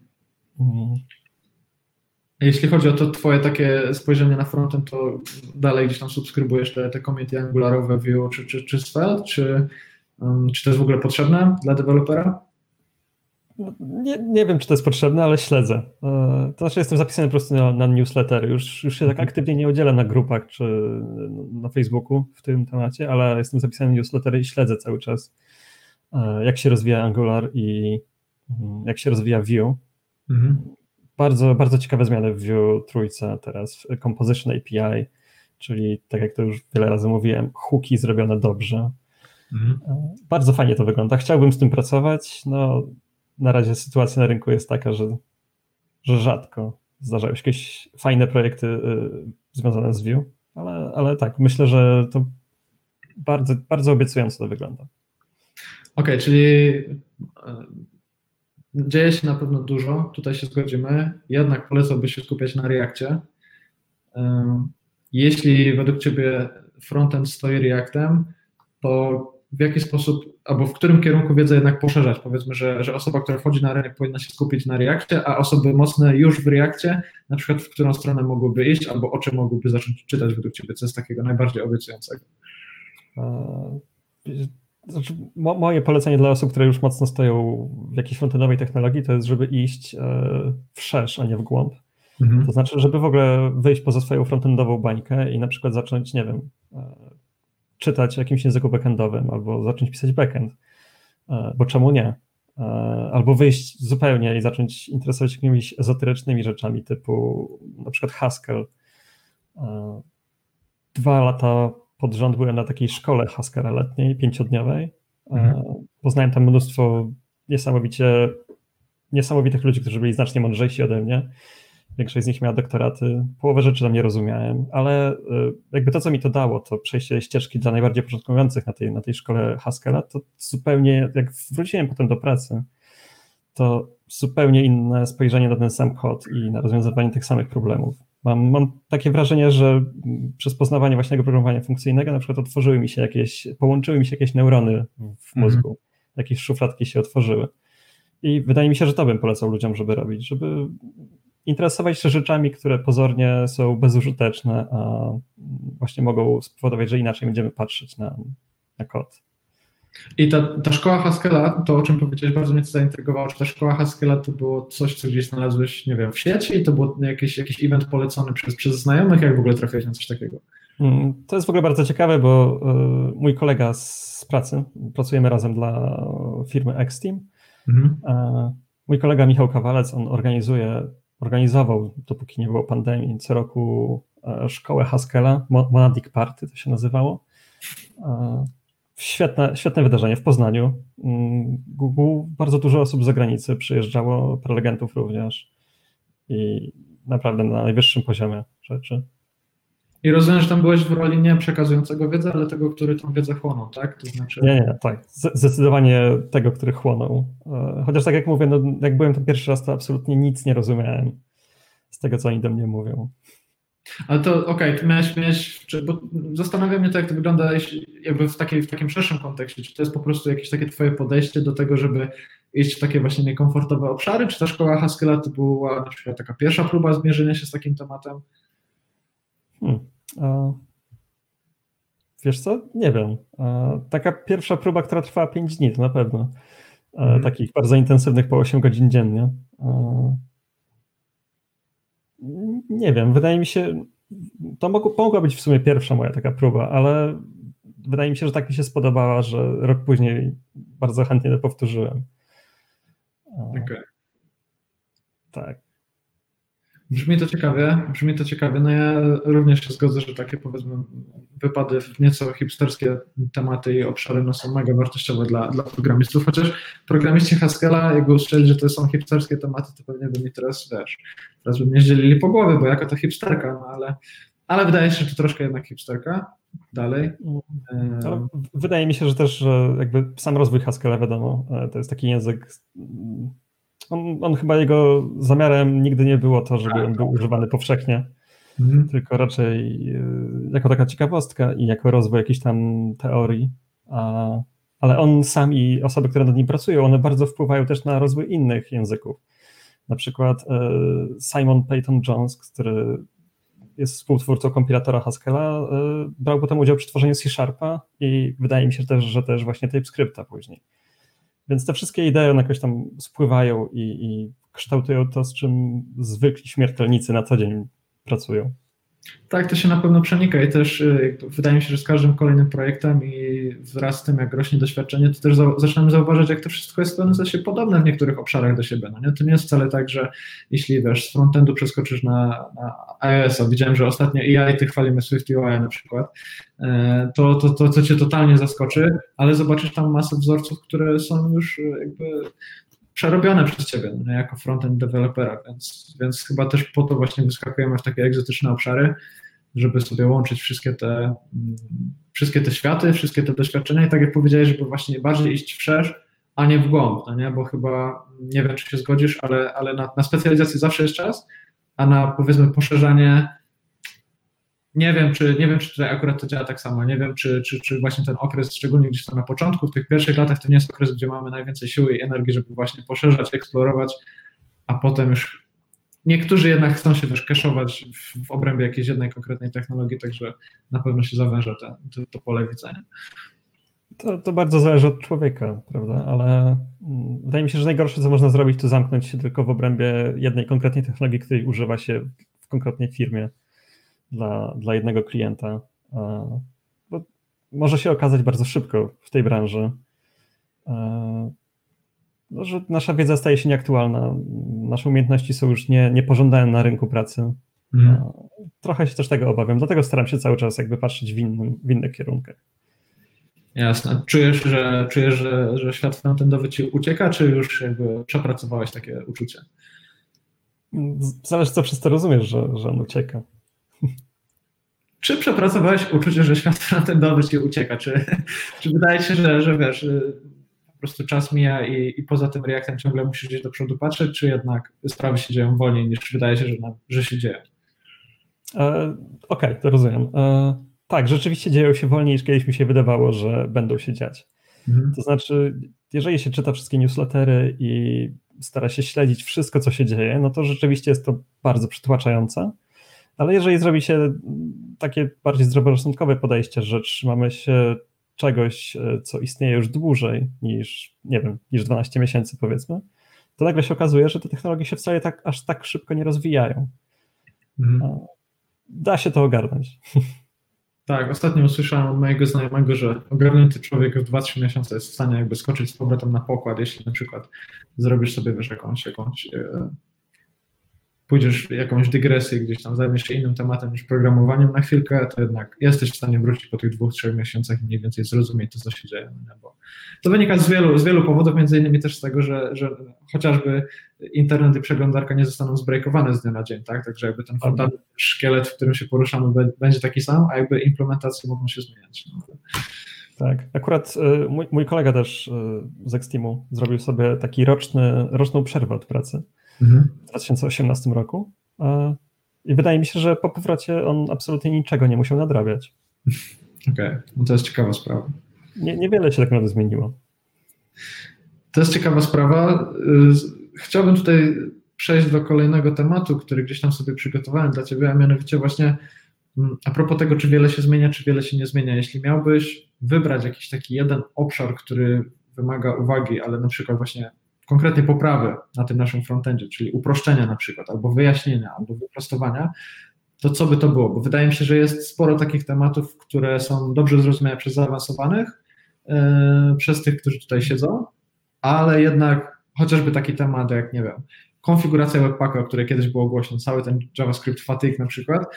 Mhm. Jeśli chodzi o to twoje takie spojrzenie na frontend, to dalej gdzieś tam subskrybujesz te, te community angularowe Vue czy, czy, czy Svelte, czy, um, czy to jest w ogóle potrzebne dla dewelopera? Nie, nie wiem, czy to jest potrzebne, ale śledzę. E, to znaczy, jestem zapisany po prostu na, na newsletter. Już, już się tak mhm. aktywnie nie udzielam na grupach czy na Facebooku w tym temacie, ale jestem zapisany na newslettery i śledzę cały czas, e, jak się rozwija Angular i mm, jak się rozwija Vue. Mhm. Bardzo, bardzo ciekawe zmiany w Vue trójce teraz. Composition API, czyli tak jak to już wiele razy mówiłem, hooki zrobione dobrze. Mhm. E, bardzo fajnie to wygląda. Chciałbym z tym pracować. No, na razie sytuacja na rynku jest taka, że, że rzadko zdarzają się jakieś fajne projekty y, związane z Vue, ale, ale tak, myślę, że to bardzo, bardzo obiecująco to wygląda. Okej, okay, czyli y, dzieje się na pewno dużo, tutaj się zgodzimy, jednak polecałby się skupiać na Reakcie. Y, jeśli według Ciebie frontend stoi Reactem, to w jaki sposób, albo w którym kierunku wiedzę jednak poszerzać. Powiedzmy, że, że osoba, która wchodzi na rynek powinna się skupić na Reakcie, a osoby mocne już w Reakcie, na przykład w którą stronę mogłyby iść, albo o czym mogłyby zacząć czytać według Ciebie, co jest takiego najbardziej obiecującego. znaczy, mo moje polecenie dla osób, które już mocno stoją w jakiejś frontendowej technologii, to jest, żeby iść w szerz, a nie w głąb. Mhm. To znaczy, żeby w ogóle wyjść poza swoją frontendową bańkę i na przykład zacząć, nie wiem, czytać w jakimś języku backendowym albo zacząć pisać backend, bo czemu nie? Albo wyjść zupełnie i zacząć interesować się jakimiś ezoterycznymi rzeczami typu na przykład Haskell. Dwa lata pod rząd byłem na takiej szkole Haskella letniej, pięciodniowej. Mhm. Poznałem tam mnóstwo niesamowicie niesamowitych ludzi, którzy byli znacznie mądrzejsi ode mnie. Większość z nich miała doktoraty. Połowę rzeczy tam nie rozumiałem, ale y, jakby to, co mi to dało, to przejście ścieżki dla najbardziej początkujących na tej, na tej szkole Haskella, to zupełnie, jak wróciłem potem do pracy, to zupełnie inne spojrzenie na ten sam kod i na rozwiązywanie tych samych problemów. Mam, mam takie wrażenie, że przez poznawanie właśnie programowania funkcyjnego na przykład otworzyły mi się jakieś, połączyły mi się jakieś neurony w mhm. mózgu, mhm. jakieś szufladki się otworzyły. I wydaje mi się, że to bym polecał ludziom, żeby robić, żeby interesować się rzeczami, które pozornie są bezużyteczne, a właśnie mogą spowodować, że inaczej będziemy patrzeć na, na kod. I ta, ta szkoła Haskella, to o czym powiedziałeś, bardzo mnie to zaintrygowało. Czy ta szkoła Haskella to było coś, co gdzieś znalazłeś, nie wiem, w sieci? I to był jakiś, jakiś event polecony przez, przez znajomych? Jak w ogóle trafiłeś na coś takiego? Mm, to jest w ogóle bardzo ciekawe, bo y, mój kolega z pracy, pracujemy razem dla firmy Xteam. Mhm. Mój kolega Michał Kawalec, on organizuje, organizował, dopóki nie było pandemii, co roku e, szkołę Haskella, Monadic Party to się nazywało Świetne, świetne wydarzenie w Poznaniu. Mm, Google, bardzo dużo osób z zagranicy przyjeżdżało, prelegentów również i naprawdę na najwyższym poziomie rzeczy. I rozumiem, że tam byłeś w roli nie przekazującego wiedzę, ale tego, który tą wiedzę chłonął, tak? To znaczy... Nie, nie, tak. Zdecydowanie tego, który chłonął. E, chociaż tak jak mówię, no, jak byłem tam pierwszy raz, to absolutnie nic nie rozumiałem z tego, co oni do mnie mówią. Ale to okej, okay, miałeś, miałeś, czy, bo zastanawia mnie to, jak to wygląda jakby w, takiej, w takim szerszym kontekście. Czy to jest po prostu jakieś takie twoje podejście do tego, żeby iść w takie właśnie niekomfortowe obszary, czy ta szkoła Haskella to była na przykład taka pierwsza próba zmierzenia się z takim tematem? Hmm. Wiesz co? Nie wiem. taka pierwsza próba, która trwała 5 dni, to na pewno. Hmm. Takich bardzo intensywnych po 8 godzin dziennie. Nie wiem, wydaje mi się, to mogła być w sumie pierwsza moja taka próba, ale wydaje mi się, że tak mi się spodobała, że rok później bardzo chętnie to powtórzyłem. Okay. Tak. Brzmi to ciekawie, brzmi to ciekawie. No ja również się zgodzę, że takie powiedzmy wypady w nieco hipsterskie tematy i obszary no, są mega wartościowe dla, dla programistów, chociaż programiści Haskella, jakby usłyszeli, że to są hipsterskie tematy, to pewnie by mi teraz, wiesz, teraz by mnie zdzielili po głowie, bo jako to hipsterka, no ale, ale wydaje się, że to troszkę jednak hipsterka. Dalej. To wydaje mi się, że też że jakby sam rozwój Haskella, wiadomo, e, to jest taki język on, on, chyba jego zamiarem nigdy nie było to, żeby on był używany powszechnie, mhm. tylko raczej e, jako taka ciekawostka i jako rozwój jakichś tam teorii. A, ale on sam i osoby, które nad nim pracują, one bardzo wpływają też na rozwój innych języków. Na przykład e, Simon Peyton Jones, który jest współtwórcą kompilatora Haskella, e, brał potem udział przy tworzeniu C-Sharpa i wydaje mi się też, że też właśnie TypeScripta później. Więc te wszystkie idee one jakoś tam spływają i, i kształtują to, z czym zwykli śmiertelnicy na co dzień pracują. Tak, to się na pewno przenika i też y, wydaje mi się, że z każdym kolejnym projektem i wraz z tym, jak rośnie doświadczenie, to też zaczynamy zauważyć, jak to wszystko jest w pewnym sensie podobne w niektórych obszarach do siebie. No nie? To nie jest wcale tak, że jeśli wiesz, z frontendu przeskoczysz na, na iOS-a, widziałem, że ostatnio AI, ty chwalimy SwiftUI na przykład, e, to, to, to, to cię totalnie zaskoczy, ale zobaczysz tam masę wzorców, które są już jakby przerobione przez ciebie no, jako frontend developera, więc, więc chyba też po to właśnie wyskakujemy w takie egzotyczne obszary, żeby sobie łączyć wszystkie te, mm, wszystkie te światy, wszystkie te doświadczenia i tak jak powiedziałeś, żeby właśnie bardziej iść wszerz, a nie w głąb, no nie? bo chyba, nie wiem czy się zgodzisz, ale, ale na, na specjalizację zawsze jest czas, a na powiedzmy poszerzanie nie wiem, czy, nie wiem, czy tutaj akurat to działa tak samo. Nie wiem, czy, czy, czy właśnie ten okres, szczególnie gdzieś tam na początku, w tych pierwszych latach, to nie jest okres, gdzie mamy najwięcej siły i energii, żeby właśnie poszerzać, eksplorować, a potem już niektórzy jednak chcą się też kaszować w, w obrębie jakiejś jednej konkretnej technologii, także na pewno się zawęża to, to, to pole widzenia. To, to bardzo zależy od człowieka, prawda? Ale mm, wydaje mi się, że najgorsze, co można zrobić, to zamknąć się tylko w obrębie jednej konkretnej technologii, której używa się w konkretnej firmie dla, dla jednego klienta. Bo może się okazać bardzo szybko w tej branży, no, że nasza wiedza staje się nieaktualna. Nasze umiejętności są już nie, niepożądane na rynku pracy. Mhm. Trochę się też tego obawiam, dlatego staram się cały czas jakby patrzeć w, innym, w innych kierunkach. Jasne. Czujesz, że, czujesz że, że świat frontendowy ci ucieka, czy już jakby przepracowałeś takie uczucie? Zależy, co przez to rozumiesz, że, że on ucieka. Czy przepracowałeś uczucie, że świat frontendowy ci ucieka? Czy, czy wydaje się, że, że wiesz, po prostu czas mija i, i poza tym reaktem ciągle musisz gdzieś do przodu patrzeć, czy jednak sprawy się dzieją wolniej niż wydaje się, że, że się dzieją? E, Okej, okay, to rozumiem. E, tak, rzeczywiście dzieją się wolniej niż kiedyś mi się wydawało, że będą się dziać. Mhm. To znaczy, jeżeli się czyta wszystkie newslettery i stara się śledzić wszystko, co się dzieje, no to rzeczywiście jest to bardzo przytłaczające. Ale jeżeli zrobi się takie bardziej zdroworozsądkowe podejście, że trzymamy się czegoś, e, co istnieje już dłużej niż, nie wiem, niż 12 miesięcy powiedzmy, to nagle się okazuje, że te technologie się wcale tak, aż tak szybko nie rozwijają. Mhm. Da się to ogarnąć. Tak, ostatnio usłyszałem od mojego znajomego, że ogarnięty człowiek w 2-3 miesiące jest w stanie jakby skoczyć z powrotem na pokład, jeśli na przykład zrobisz sobie wiesz, jakąś, jakąś e, pójdziesz w jakąś dygresję, gdzieś tam zajmiesz się innym tematem niż programowaniem na chwilkę, to jednak jesteś w stanie wrócić po tych dwóch, trzech miesiącach i mniej więcej zrozumieć to, co się dzieje. No bo to wynika z wielu, z wielu powodów, między innymi też z tego, że, że chociażby internet i przeglądarka nie zostaną zbrejkowane z dnia na dzień, tak? Także jakby ten fundament, szkielet, w którym się poruszamy, będzie taki sam, a jakby implementacje mogą się zmieniać. No. Tak, akurat y, mój, mój kolega też y, z Exteamu zrobił sobie taki roczny, roczną przerwę od pracy mhm. w 2018 roku. I wydaje mi się, że po powrocie on absolutnie niczego nie musiał nadrabiać. Okej, okay. no to jest ciekawa sprawa. Nie, niewiele się tak naprawdę zmieniło. To jest ciekawa sprawa. Y, chciałbym tutaj przejść do kolejnego tematu, który gdzieś tam sobie przygotowałem dla Ciebie, a mianowicie właśnie mm, a propos tego, czy wiele się zmienia, czy wiele się nie zmienia. Jeśli miałbyś wybrać jakiś taki jeden obszar, który wymaga uwagi, ale na przykład właśnie konkretnie poprawy na tym naszym frontendzie, czyli uproszczenia na przykład, albo wyjaśnienia, albo wyprostowania, to co by to było? Bo wydaje mi się, że jest sporo takich tematów, które są dobrze zrozumiałe przez zaawansowanych, yy, przez tych, którzy tutaj siedzą, ale jednak chociażby taki temat jak, nie wiem, konfiguracja webpacka, o której kiedyś było głośno, cały ten JavaScript fatigue na przykład,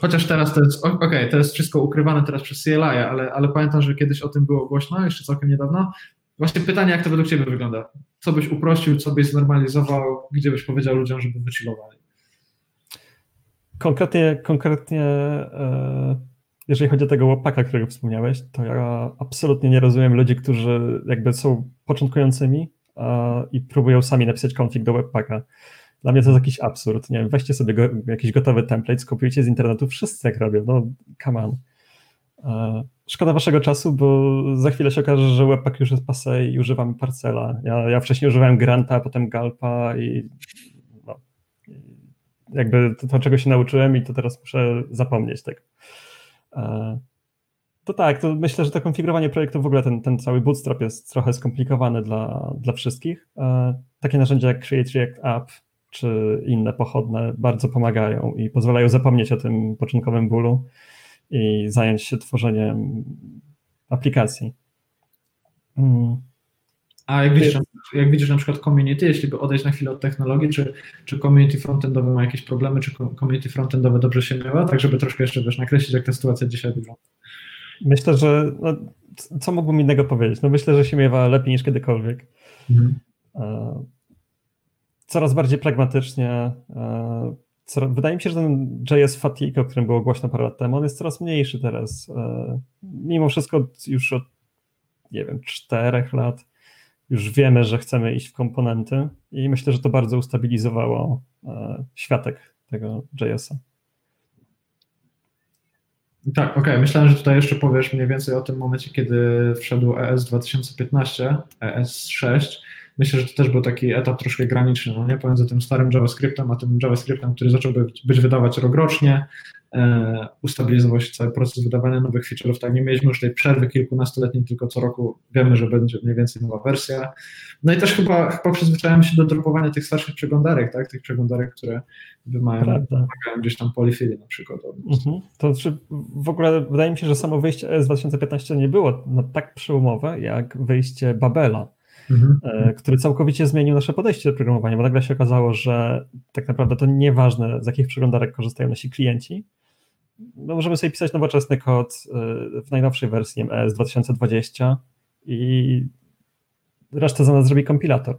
chociaż teraz to jest, okej, okay, to jest wszystko ukrywane teraz przez CLI, ale, ale pamiętam, że kiedyś o tym było głośno, jeszcze całkiem niedawno. Właśnie pytanie, jak to według Ciebie wygląda? Co byś uprościł, co byś znormalizował, gdzie byś powiedział ludziom, żeby wychillowali? Konkretnie, konkretnie e, jeżeli chodzi o tego łopaka, którego wspomniałeś, to ja absolutnie nie rozumiem ludzi, którzy jakby są początkującymi i próbują sami napisać config do webpacka. Dla mnie to jest jakiś absurd. Nie wiem, weźcie sobie go, jakiś gotowy template, skopiujcie z internetu, wszyscy jak robią. No, come on. E, szkoda waszego czasu, bo za chwilę się okaże, że webpack już jest passe i używamy parcela. Ja, ja wcześniej używałem Granta, potem Galpa i no, jakby to, to, czego się nauczyłem i to teraz muszę zapomnieć tego. E, to tak, to myślę, że to konfigurowanie projektu, w ogóle ten, ten cały bootstrap jest trochę skomplikowany dla, dla wszystkich. E, takie narzędzia jak Create React App czy inne pochodne bardzo pomagają i pozwalają zapomnieć o tym początkowym bólu i zająć się tworzeniem aplikacji. Mm. A jak widzisz, jak widzisz na przykład community, jeśli by odejść na chwilę od technologii, czy, czy community frontendowe ma jakieś problemy, czy community frontendowe dobrze się miewa, tak żeby troszkę jeszcze wiesz, nakreślić, jak ta sytuacja dzisiaj wygląda? Myślę, że no, co mógłbym innego powiedzieć? No myślę, że się miewa lepiej niż kiedykolwiek. Mhm. E, coraz bardziej pragmatycznie. Wydaje mi się, że ten JS Fatigue, o którym było głośno parę lat temu, on jest coraz mniejszy teraz. E, mimo wszystko już od, nie wiem, czterech lat już wiemy, że chcemy iść w komponenty i myślę, że to bardzo ustabilizowało e, światek tego JS-a. Tak, okej. Okay. Myślałem, że tutaj jeszcze powiesz mniej więcej o tym momencie, kiedy wszedł ES 2015, ES 6, myślę, że to też był taki etap troszkę graniczny, no nie? Pomiędzy tym starym JavaScriptem, a tym JavaScriptem, który zaczął być, być wydawać rokrocznie, e, ustabilizował się cały proces wydawania nowych feature'ów, tak nie mieliśmy już tej przerwy kilkunastoletniej, tylko co roku wiemy, że będzie mniej więcej nowa wersja. No i też chyba, chyba przyzwyczajamy się do dropowania tych starszych przeglądarek, tak? Tych przeglądarek, które wymagają, wymagają gdzieś tam polifili na przykład. Mhm. To znaczy, w ogóle wydaje mi się, że samo wyjście ES 2015 nie było no, tak przełomowe, jak wyjście Babela mhm. E, który całkowicie zmienił nasze podejście do programowania, bo nagle się okazało, że tak naprawdę to nieważne, z jakich przeglądarek korzystają nasi klienci. No, możemy sobie pisać nowoczesny kod e, w najnowszej wersji MS 2020 i resztę za nas zrobi kompilator.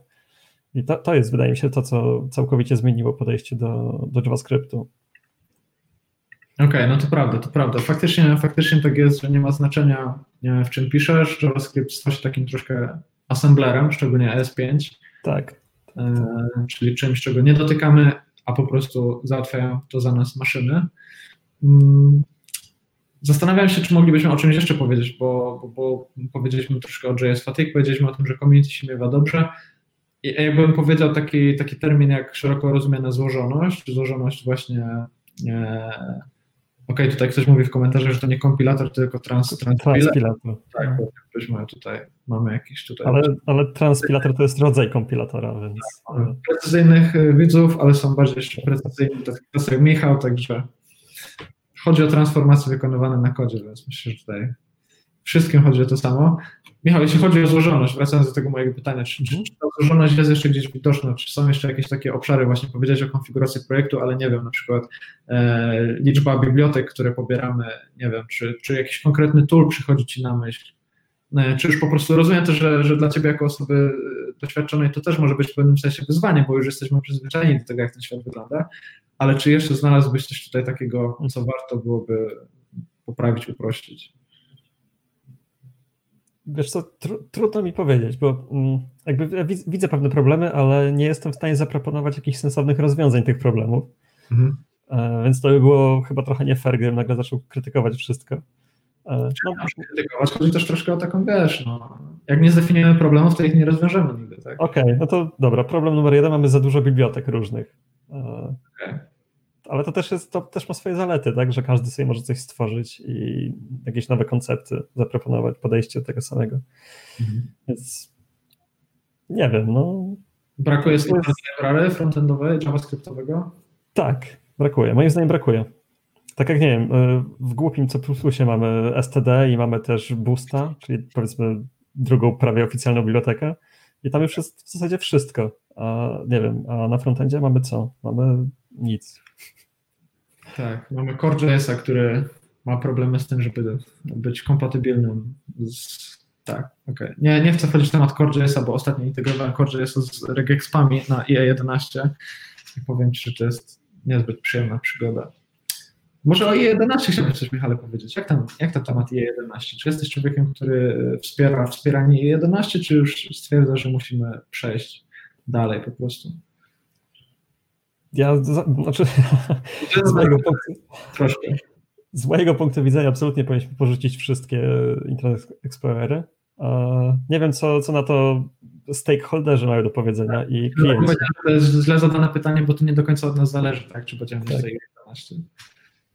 I to, to jest, wydaje mi się, to, co całkowicie zmieniło podejście do, do JavaScriptu. Okej, okay, no to prawda, to prawda. Faktycznie, faktycznie tak jest, że nie ma znaczenia, w czym piszesz. JavaScript stał się takim troszkę assemblerem, szczególnie ES5. Tak. E, czyli czymś, czego nie dotykamy, a po prostu załatwiają to za nas maszyny. Mm, zastanawiam się, czy moglibyśmy o czymś jeszcze powiedzieć, bo, bo, bo powiedzieliśmy troszkę o JS Fatigue, powiedzieliśmy o tym, że community się miewa dobrze. I jakbym powiedział taki, taki termin jak szeroko rozumiana złożoność, złożoność właśnie e, Okej, okay, tutaj ktoś mówi w komentarzach, że to nie kompilator, tylko trans, transpilator. Tak, bo ktoś tutaj, mamy jakiś tutaj... Ale, ale transpilator to jest rodzaj kompilatora, więc... Tak, precyzyjnych y, widzów, ale są bardziej precyzyjni, to jest jak Michał, także chodzi o transformacje wykonywane na kodzie, więc myślę, że tutaj wszystkim chodzi o to samo. Michał, jeśli chodzi o złożoność, wracając do tego mojego pytania, czy, czy, czy ta złożoność jest jeszcze gdzieś widoczna, czy są jeszcze jakieś takie obszary, właśnie powiedziałeś o konfiguracji projektu, ale nie wiem, na przykład e, liczba bibliotek, które pobieramy, nie wiem, czy, czy jakiś konkretny tool przychodzi Ci na myśl, e, czy już po prostu rozumiem też, że, że dla Ciebie jako osoby doświadczonej to też może być w pewnym sensie wyzwanie, bo już jesteśmy przyzwyczajeni do tego, jak ten świat wygląda, ale czy jeszcze znalazłbyś coś tutaj takiego, co warto byłoby poprawić, uprościć? Wiesz co, tr trudno mi powiedzieć, bo mm, jakby widzę pewne problemy, ale nie jestem w stanie zaproponować jakichś sensownych rozwiązań tych problemów. Mhm. E, więc to by było chyba trochę nie fair, gdybym nagle zaczął krytykować wszystko. E, no, krytykować, chodzi też troszkę o taką, wiesz, no, jak nie zdefiniujemy problemów, to ich nie rozwiążemy nigdy, tak? Okej, okay, no to dobra, problem numer jeden, mamy za dużo bibliotek różnych. E, okay ale to też, jest, to też ma swoje zalety, tak, że każdy sobie może coś stworzyć i jakieś nowe koncepty zaproponować, podejście tego samego. Mhm. Więc nie wiem, no. Brakuje jest... library frontendowej, javascriptowego? Tak, brakuje. Moim zdaniem brakuje. Tak jak nie wiem, y, w głupim C mamy STD i mamy też Boosta, czyli powiedzmy drugą prawie oficjalną bibliotekę i tam już jest w zasadzie wszystko. A nie wiem, a na frontendzie mamy co? Mamy nic. Tak, mamy Core.jsa, który ma problemy z tym, żeby być kompatybilnym z... Tak, okej. Okay. Nie, nie chcę wchodzić w temat Core.jsa, bo ostatnio integrowałem Core.jsa z regexpami na IE11 i powiem Ci, że to jest niezbyt przyjemna przygoda. Może o IE11 chciałbym coś, Michale, powiedzieć. Jak tam, jak tam temat IE11? Czy jesteś człowiekiem, który wspiera wspieranie IE11, czy już stwierdza, że musimy przejść dalej po prostu? Ja, znaczy, z mojego, punktu, troszkę. z mojego punktu widzenia absolutnie powinniśmy porzucić wszystkie Internet Explorery. Nie wiem, co, co na to stakeholderzy mają do powiedzenia i klienci. To jest źle zadane pytanie, bo to nie do końca od nas zależy, tak? Czy będziemy tak. 11.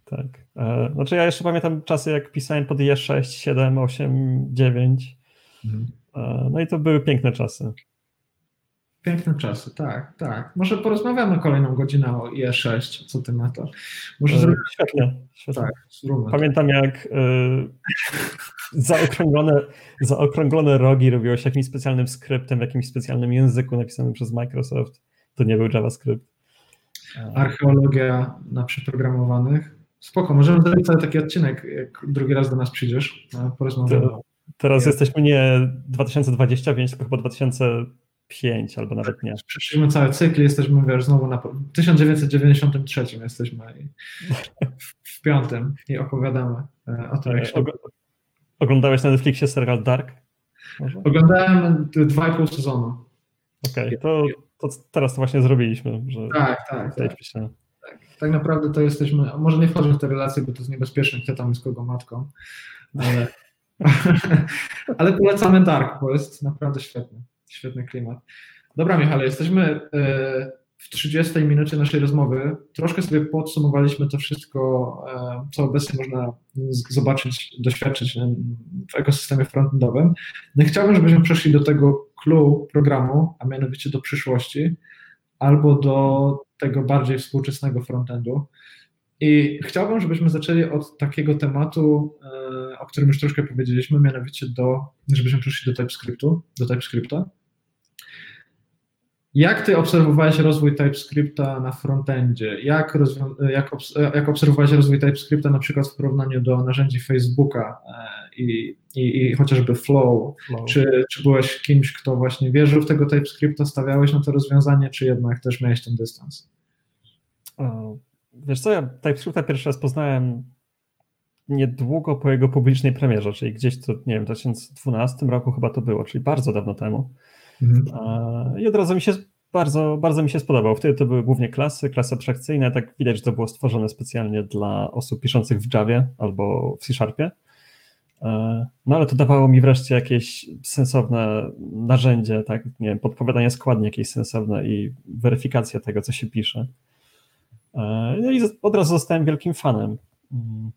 Tak. E, znaczy ja jeszcze pamiętam czasy, jak pisałem pod IE6, 7, 8, 9. Mhm. E, no i to były piękne czasy. Piękne czasy, tak, tak. Może porozmawiamy kolejną godzinę o IE6, co ty na to? Może e, zrobimy... Świetnie, świetnie. Tak, Pamiętam jak y, zaokrąglone, zaokrąglone rogi robiło się jakimś specjalnym skryptem, w jakimś specjalnym języku napisanym przez Microsoft. To nie był JavaScript. Archeologia na przeprogramowanych. Spoko, możemy zrobić cały taki odcinek, jak drugi raz do nas przyjdziesz, porozmawiamy. Teraz jesteśmy nie 2025, tylko chyba 2000 pięć albo nawet nie. Przeszliśmy cały cykl, jesteśmy wiesz, znowu na 1993 jesteśmy w piątym i opowiadamy e, o tym, jak się... Oglądałeś na Netflixie serial Dark? Może? Oglądałem dwa i pół sezonu. Okej, okay, to, to, teraz to właśnie zrobiliśmy. Że tak, tak. Tak. tak. tak. naprawdę to jesteśmy, może nie wchodzę w te relacje, bo to jest niebezpieczne, kto tam jest kogo matką, ale, ale polecamy Dark, bo jest naprawdę świetny świetny klimat. Dobra, Michale, jesteśmy e, w 30 minucie naszej rozmowy. Troszkę sobie podsumowaliśmy to wszystko, e, co obecnie można zobaczyć, doświadczyć w ekosystemie frontendowym. No chciałbym, żebyśmy przeszli do tego clue programu, a mianowicie do przyszłości, albo do tego bardziej współczesnego frontendu. I chciałbym, żebyśmy zaczęli od takiego tematu, e, o którym już troszkę powiedzieliśmy, mianowicie do, żebyśmy przeszli do TypeScriptu, do TypeScripta. Jak ty obserwowałeś rozwój TypeScripta na frontendzie? Jak, jak, jak obserwowałeś rozwój TypeScripta na przykład w porównaniu do narzędzi Facebooka e, i, i, i chociażby Flow? Flow. Czy, czy byłeś kimś, kto właśnie wierzył w tego TypeScripta, stawiałeś na to rozwiązanie, czy jednak też miałeś ten dystans? Wiesz co, ja TypeScripta pierwszy raz poznałem niedługo po jego publicznej premierze, czyli gdzieś to, nie wiem, w 2012 roku chyba to było, czyli bardzo dawno temu. Mhm. I od razu mi się bardzo, bardzo mi się spodobał. Wtedy to były głównie klasy, klasy abstrakcyjne. Tak widać, że to było stworzone specjalnie dla osób piszących w Javie albo w C-Sharpie. No ale to dawało mi wreszcie jakieś sensowne narzędzie, tak, nie wiem, podpowiadanie składni jakieś sensowne i weryfikacja tego, co się pisze. No i od razu zostałem wielkim fanem. Mm.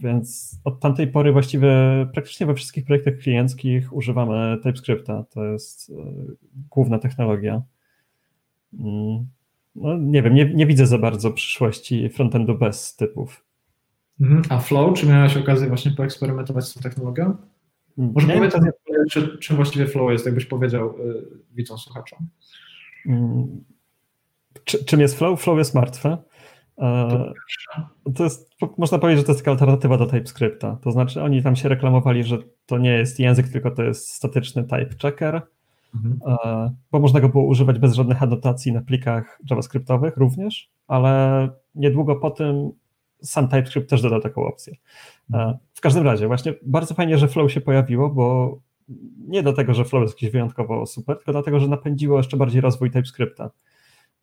Więc od tamtej pory właściwie praktycznie we wszystkich projektach klienckich używamy TypeScripta. To jest e, główna technologia. Mm, no, nie wiem, nie, nie widzę za bardzo przyszłości frontendu bez typów. Mhm. A Flow, czy miałeś okazję właśnie poeksperymentować z tą technologią? Mm, Może powiedz, czy, czym właściwie Flow jest, jakbyś powiedział yy, widzom słuchaczom. Czy, czym jest Flow? Flow jest martwe. E, to jest, można powiedzieć, że to jest taka alternatywa do TypeScripta. To znaczy, oni tam się reklamowali, że to nie jest język, tylko to jest statyczny type checker, mhm. E, bo można go było używać bez żadnych anotacji na plikach JavaScriptowych również, ale niedługo po tym sam TypeScript też dodał taką opcję. E, mhm. W każdym razie, właśnie bardzo fajnie, że Flow się pojawiło, bo nie dlatego, że Flow jest jakiś wyjątkowo super, tylko dlatego, że napędziło jeszcze bardziej rozwój TypeScripta.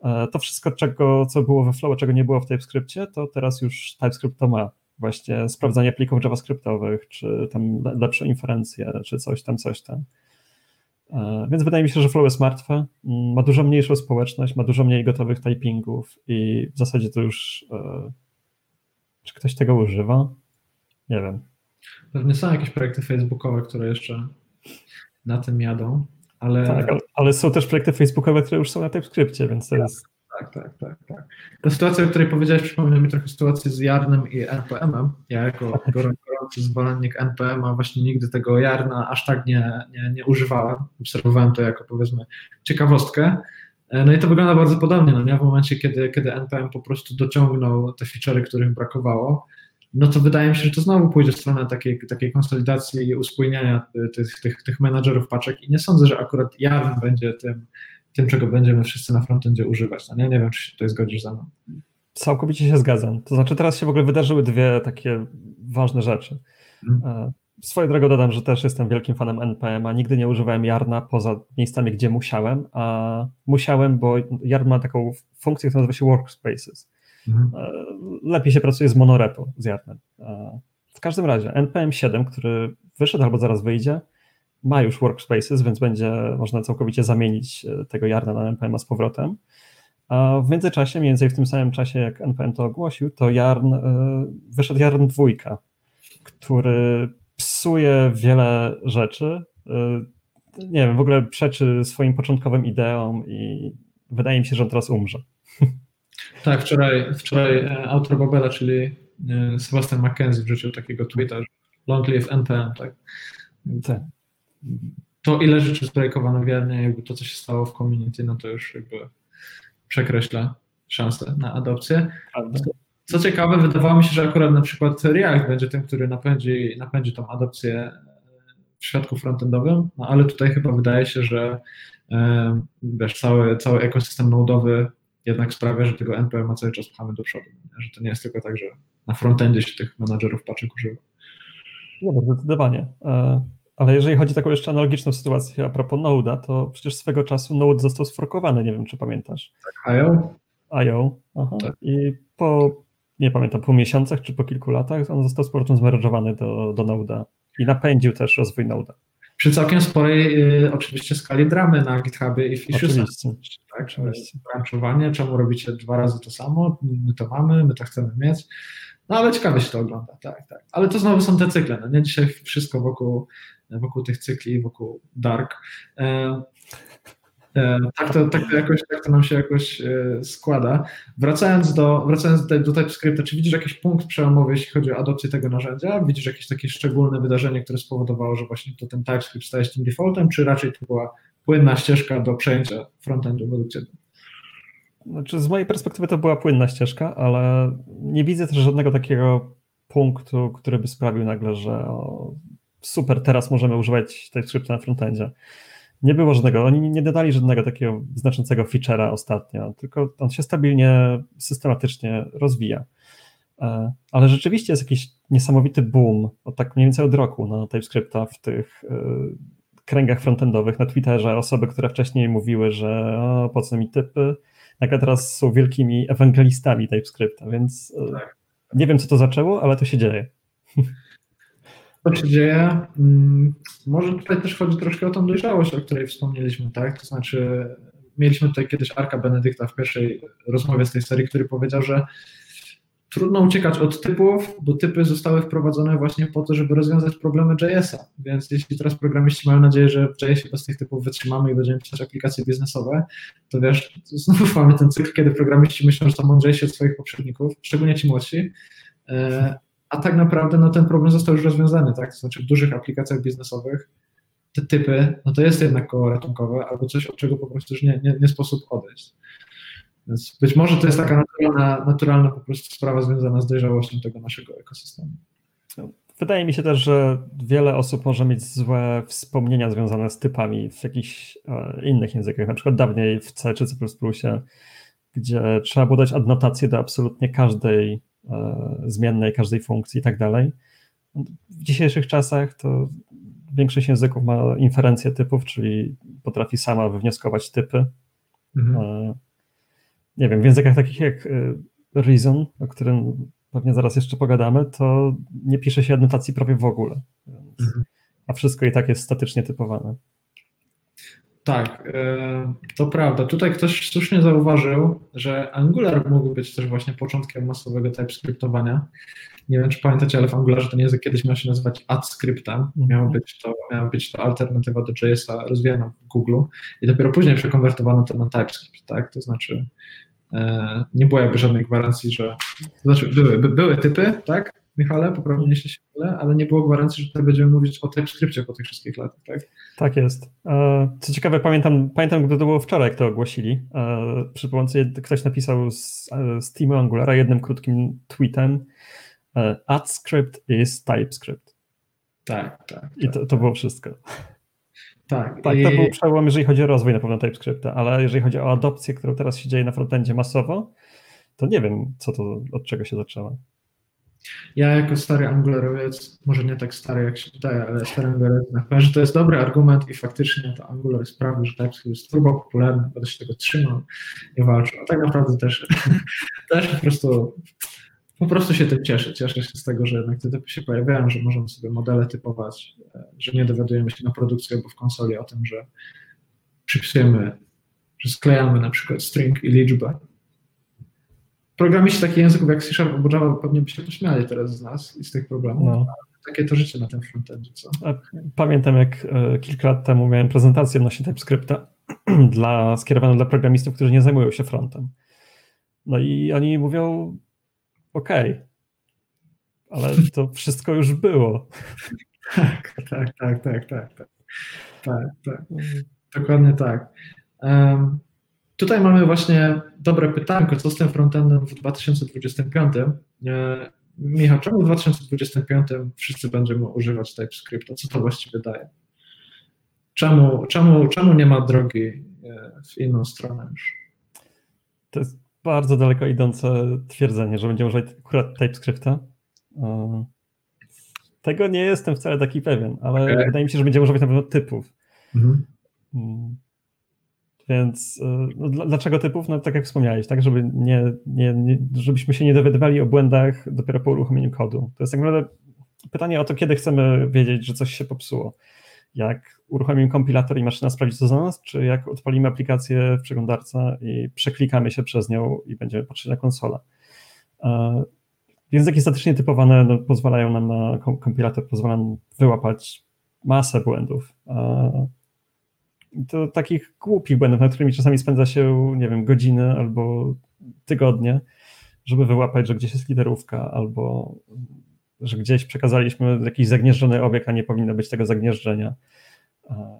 E, to wszystko, czego, co było we Flow, czego nie było w TypeScriptie, to teraz już TypeScript to ma. Właśnie sprawdzanie plików JavaScriptowych, czy tam lepsze inferencje, czy coś tam, coś tam. E, więc wydaje mi się, że Flow jest martwe, mm, ma dużo mniejszą społeczność, ma dużo mniej gotowych typingów i w zasadzie to już e, czy ktoś tego używa? Nie wiem. Pewnie są jakieś projekty facebookowe, które jeszcze na tym jadą. Ale... Tak, ale są też projekty facebookowe, które już są na TypeScriptie, więc to tak, jest... Tak, tak, tak, tak. Ta sytuacja, o której powiedziałeś, przypomina mi trochę sytuację z Jarnem i NPM-em. Ja jako gorący zwolennik NPM-a właśnie nigdy tego Jarna aż tak nie, nie, nie używałem. Obserwowałem to jako powiedzmy ciekawostkę. No i to wygląda bardzo podobnie. No nie? W momencie, kiedy, kiedy NPM po prostu dociągnął te feature'y, których brakowało, no to wydaje mi się, że to znowu pójdzie w stronę takiej, takiej konsolidacji i uspójniania tych, tych, tych menadżerów paczek i nie sądzę, że akurat Jarn będzie tym, tym, czego będziemy wszyscy na frontendzie używać. No nie, nie wiem, czy się tutaj zgodzisz ze mną. Całkowicie się zgadzam. To znaczy teraz się w ogóle wydarzyły dwie takie ważne rzeczy. Hmm. Swoją drogą dodam, że też jestem wielkim fanem NPM, a nigdy nie używałem Jarna poza miejscami, gdzie musiałem, a musiałem, bo Jarn ma taką funkcję, która nazywa się Workspaces. Mhm. E, lepiej się pracuje z monorepo, z Yarnem. E, w każdym razie NPM 7, który wyszedł albo zaraz wyjdzie, ma już workspaces, więc będzie można całkowicie zamienić e, tego Yarna na NPM z powrotem. A w międzyczasie, mniej więcej w tym samym czasie, jak NPM to ogłosił, to Yarn, wyszedł Yarn 2, który psuje wiele rzeczy. Nie wiem, w ogóle przeczy swoim początkowym ideom i wydaje mi się, że on teraz umrze. Tak, wczoraj, wczoraj e, autor Babela, czyli e, Sebastian McKenzie wrzucił takiego tweeta, że long live NPM, tak? tak. To ile rzeczy zbrajkowano wiernie, jakby to, co się stało w community, no to już jakby przekreśla szanse na adopcję. Co, co ciekawe, wydawało mi się, że akurat na przykład React będzie tym, który napędzi, napędzi tą adopcję e, w świadku frontendowym, no ale tutaj chyba wydaje się, że wiesz, cały, cały ekosystem nodowy jednak sprawia, że tego NPM cały czas pchamy do przodu. Nie? Że to nie jest tylko tak, że na frontendzie się tych menadżerów paczek używa. No, zdecydowanie. E, ale jeżeli chodzi o taką jeszcze analogiczną sytuację a propos Node'a, to przecież swego czasu Node został sforkowany, nie wiem czy pamiętasz. Tak, IO? IO, aha. Tak. I po, nie pamiętam, po miesiącach czy po kilku latach on został z powrotem zmerodżowany do, do Node'a i napędził też rozwój Node'a. Przy całkiem sporej y, oczywiście skali dramy na GitHubie i. Oczywiście. Tak. Branchowanie, czemu robicie dwa razy to samo, my to mamy, my to chcemy mieć. No ale ciekawie się to ogląda, tak, tak. Ale to znowu są te cykle, no nie? Dzisiaj wszystko wokół, wokół tych cykli, wokół dark. E, tak to, tak, to jakoś, tak to nam się jakoś e, składa. Wracając do, wracając do TypeScripta, czy widzisz jakiś punkt przełomowy, jeśli chodzi o adopcję tego narzędzia? Widzisz jakieś takie szczególne wydarzenie, które spowodowało, że właśnie to ten TypeScript staje się tym defaultem, czy raczej to była płynna ścieżka do przejęcia frontendu według Ciebie? Znaczy, z mojej perspektywy to była płynna ścieżka, ale nie widzę też żadnego takiego punktu, który by sprawił nagle, że o, super, teraz możemy używać TypeScripta na frontendzie. Nie było żadnego, oni nie dodali żadnego takiego znaczącego feature'a ostatnio, tylko on się stabilnie, systematycznie rozwija. E, ale rzeczywiście jest jakiś niesamowity boom, od tak mniej więcej od roku na TypeScripta w tych e, kręgach frontendowych na Twitterze. Osoby, które wcześniej mówiły, że o, po co mi typy, nagle teraz są wielkimi ewangelistami TypeScripta, więc e, tak. nie wiem, co to zaczęło, ale to się dzieje. To się dzieje. Mm, może tutaj też chodzi troszkę o tą dojrzałość, o której wspomnieliśmy, tak? To znaczy, mieliśmy tutaj kiedyś Arka Benedykta w pierwszej rozmowie z tej serii, który powiedział, że trudno uciekać od typów, bo typy zostały wprowadzone właśnie po to, żeby rozwiązać problemy JS-a. Więc jeśli teraz programiści mają nadzieję, że w JS-ie bez tych typów wytrzymamy i będziemy pisać aplikacje biznesowe, to wiesz, znowu mamy ten cykl, kiedy programiści myślą, że są mądrzejsi od swoich poprzedników, szczególnie ci młodsi, e, a tak naprawdę no, ten problem został już rozwiązany, tak? To znaczy w dużych aplikacjach biznesowych te typy, no to jest jednak koło ratunkowe albo coś, od czego po prostu już nie, nie, nie sposób odejść. Więc być może to jest taka naturalna, naturalna po prostu sprawa związana z dojrzałością tego naszego ekosystemu. Wydaje mi się też, że wiele osób może mieć złe wspomnienia związane z typami w jakichś e, innych językach, na przykład dawniej w C czy C++, gdzie trzeba było dać adnotację do absolutnie każdej zmiennej, każdej funkcji i tak dalej. W dzisiejszych czasach to większość języków ma inferencję typów, czyli potrafi sama wywnioskować typy. Mhm. E, nie wiem, w językach takich jak y, Reason, o którym pewnie zaraz jeszcze pogadamy, to nie pisze się adnotacji prawie w ogóle. Więc, mhm. A wszystko i tak jest statycznie typowane. Tak, y, to prawda. Tutaj ktoś słusznie zauważył, że Angular mógł być też właśnie początkiem masowego TypeScriptowania. Nie wiem, czy pamiętacie, ale w Angularze ten język kiedyś miał się nazywać AdScriptem. Mhm. Miało być to, miała być to alternatywa do JS-a rozwijana w Google i dopiero później przekonwertowano to na TypeScript, tak? To znaczy E, nie było jakby żadnej gwarancji, że. To znaczy, były, by, były typy, tak, Michale, poprawnie jeśli się mylę, ale nie było gwarancji, że tutaj będziemy mówić o TypeScriptie po tych wszystkich latach, tak? Tak jest. E, co ciekawe, pamiętam, pamiętam gdy to było wczoraj, jak to ogłosili. E, przy pomocy ktoś napisał z, z teamu Angulara jednym krótkim tweetem AdScript is TypeScript. Tak, tak. I to, to było wszystko. Tak, tak to był przełom, jeżeli chodzi o rozwój na pewno TypeScripta, ale jeżeli chodzi o adopcję, którą teraz się dzieje na frontendzie masowo, to nie wiem, co to, od czego się zaczęła. Ja jako stary angularowiec, może nie tak stary jak się wydaje, ale stary angularowiec, powiem, że to jest dobry argument i faktycznie to Angular sprawi, że TypeScript jest turbo popularny, będę się tego trzymał i walczył. A tak naprawdę też, też po prostu po prostu się tym cieszę. Cieszę się z tego, że jednak te typy się pojawiają, że możemy sobie modele typować, że nie dowiadujemy się na produkcji albo w konsoli o tym, że przypisujemy, że sklejamy na przykład string i liczbę. Programiści takich języków jak C Sharp albo Java pewnie by się pośmiali teraz z nas i z tych problemów. No. Takie to życie na tym frontendzie. Co? Pamiętam, jak e, kilka lat temu miałem prezentację odnośnie TypeScripta dla, skierowaną dla programistów, którzy nie zajmują się frontem. No i oni mówią, okej, okay. ale to wszystko już było. Tak, tak, tak, tak, tak, tak. Tak, tak. Dokładnie tak. Um, tutaj mamy właśnie dobre pytanko, co z tym frontendem w 2025? E, Michał, czemu w 2025 wszyscy będziemy używać TypeScripta? Co to właściwie daje? Czemu, czemu, czemu nie ma drogi e, w inną stronę już? To jest bardzo daleko idące twierdzenie, że będziemy używać akurat TypeScripta. E, tego nie jestem wcale taki pewien, ale okay. wydaje mi się, że będziemy używać na pewno typów. Mhm. Więc e, no, dlaczego typów? No tak jak wspomniałeś, tak, żeby nie, nie, nie, żebyśmy się nie dowiadywali o błędach dopiero po uruchomieniu kodu. To jest tak naprawdę pytanie o to, kiedy chcemy wiedzieć, że coś się popsuło. jak uruchomimy kompilator i maszyna sprawdzi to za nas, czy jak odpalimy aplikację w przeglądarce i przeklikamy się przez nią i będziemy patrzeć na konsolę. Języki statycznie typowane no, pozwalają nam na kompilator, pozwala nam wyłapać masę błędów. To takich głupich błędów, nad którymi czasami spędza się, nie wiem, godziny albo tygodnie, żeby wyłapać, że gdzieś jest literówka albo że gdzieś przekazaliśmy jakiś zagnieżdżony obiekt, a nie powinno być tego zagnieżdżenia.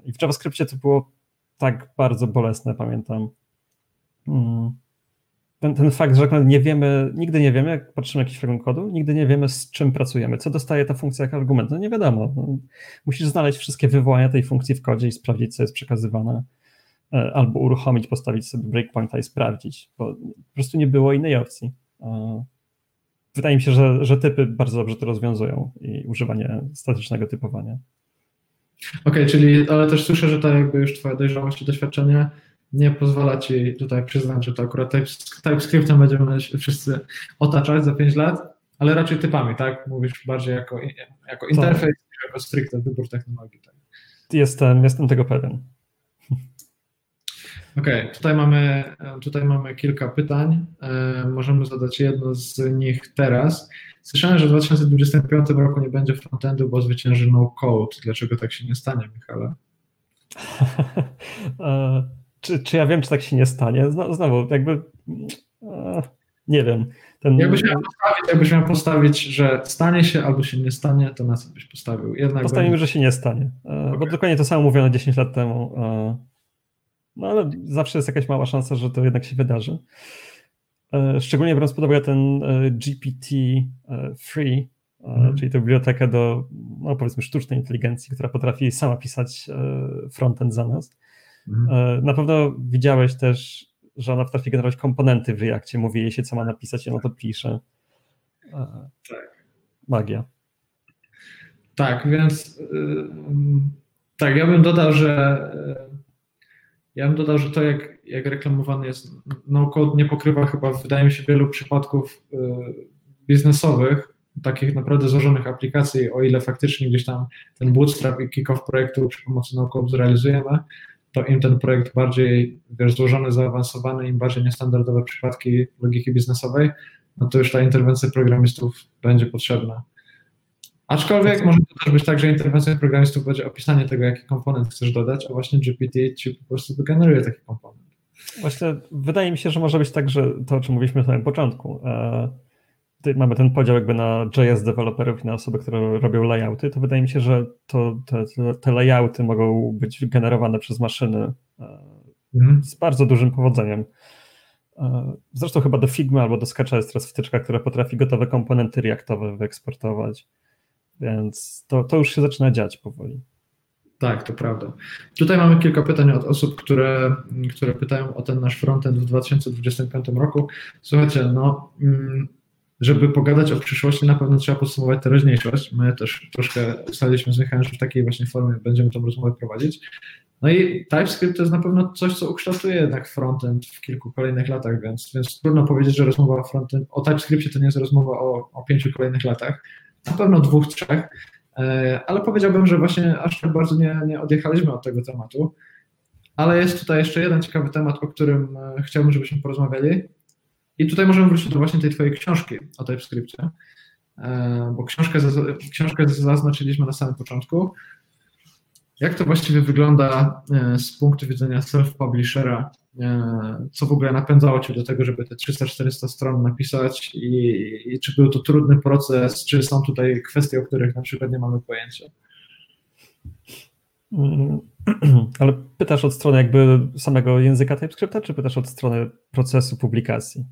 I w JavaScriptie to było tak bardzo bolesne, pamiętam. Mm. Ten, ten fakt, że nie wiemy, nigdy nie wiemy, jak patrzymy na jakiś fragment kodu, nigdy nie wiemy, z czym pracujemy, co dostaje ta funkcja jako argument. No nie wiadomo. No, musisz znaleźć wszystkie wywołania tej funkcji w kodzie i sprawdzić, co jest przekazywane, e, albo uruchomić, postawić sobie breakpointa i sprawdzić, bo po prostu nie było innej opcji. Wydaje mi się, że, że typy bardzo dobrze to rozwiązują i używanie statycznego typowania. Okej, okay, czyli ale też słyszę, że to jakby już twoja dojrzałość i doświadczenie nie pozwala ci tutaj przyznać, że to akurat TypeScriptem będziemy wszyscy otaczać za 5 lat, ale raczej typami, tak? Mówisz bardziej jako, jako interfejs, tak. jako stricte wybór technologii. Tak? Jestem, jestem tego pewien. Okej, okay, tutaj, mamy, tutaj mamy kilka pytań. E, możemy zadać jedno z nich teraz. Słyszałem, że w 2025 roku nie będzie frontendu, bo zwycięży no code. Dlaczego tak się nie stanie, Michale? E, czy, czy ja wiem, czy tak się nie stanie? Znowu, jakby e, nie wiem. Ten... Jakbyś, miał postawić, jakbyś miał postawić, że stanie się albo się nie stanie, to na co byś postawił? Jednak Postawimy, że się nie stanie. Okay. Bo dokładnie to samo mówiono 10 lat temu. No ale zawsze jest jakaś mała szansa, że to jednak się wydarzy. E, szczególnie biorąc pod uwagę ten e, GPT-3, e, mhm. czyli tę bibliotekę do, no powiedzmy, sztucznej inteligencji, która potrafi sama pisać frontend za nas. Mhm. Na pewno widziałeś też, że ona potrafi generować komponenty w Reakcie, mówi jej się, co ma napisać i ona to pisze. Tak. Magia. Tak, więc tak, ja bym dodał, że ja bym dodał, że to jak, jak reklamowany jest no-code nie pokrywa chyba, wydaje mi się, wielu przypadków y, biznesowych, takich naprawdę złożonych aplikacji, o ile faktycznie gdzieś tam ten bootstrap i kick-off projektu przy pomocy no-code zrealizujemy, to im ten projekt bardziej wiesz, złożony, zaawansowany, im bardziej niestandardowe przypadki logiki biznesowej, no to już ta interwencja programistów będzie potrzebna. Aczkolwiek może to też być tak, że interwencja programistów będzie opisanie tego, jaki komponent chcesz dodać, a właśnie GPT ci po prostu wygeneruje taki komponent. Właśnie wydaje mi się, że może być tak, że to, o czym mówiliśmy na samym początku, e, mamy ten podział jakby na JS deweloperów i na osoby, które robią layouty, to wydaje mi się, że to, te, te layouty mogą być generowane przez maszyny e, mhm. z bardzo dużym powodzeniem. E, zresztą chyba do Figma albo do Sketcha jest teraz wtyczka, która potrafi gotowe komponenty reaktowe wyeksportować. Więc to, to już się zaczyna dziać powoli. Tak, to prawda. Tutaj mamy kilka pytań od osób, które, które pytają o ten nasz frontend w 2025 roku. Słuchajcie, no, mm, żeby pogadać o przyszłości, na pewno trzeba podsumować teraźniejszość. My też troszkę ustaliliśmy z Michałem, że w takiej właśnie formie będziemy tą rozmowę prowadzić. No i TypeScript to jest na pewno coś, co ukształtuje jednak frontend w kilku kolejnych latach, więc, więc trudno powiedzieć, że rozmowa o, frontend, o TypeScriptie to nie jest rozmowa o, o pięciu kolejnych latach na pewno dwóch, trzech, e, ale powiedziałbym, że właśnie aż tak bardzo nie, nie odjechaliśmy od tego tematu. Ale jest tutaj jeszcze jeden ciekawy temat, o którym e, chciałbym, żebyśmy porozmawiali. I tutaj możemy wrócić do właśnie tej twojej książki o TypeScriptie, e, bo książkę, książkę zaznaczyliśmy na samym początku. Jak to właściwie wygląda z punktu widzenia self-publishera E, co w ogóle napędzało Cię do tego, żeby te 300-400 stron napisać i, i, czy był to trudny proces, czy są tutaj kwestie, o których na przykład nie mamy pojęcia? Mm, ale pytasz od strony jakby samego języka TypeScripta, czy pytasz od strony procesu publikacji?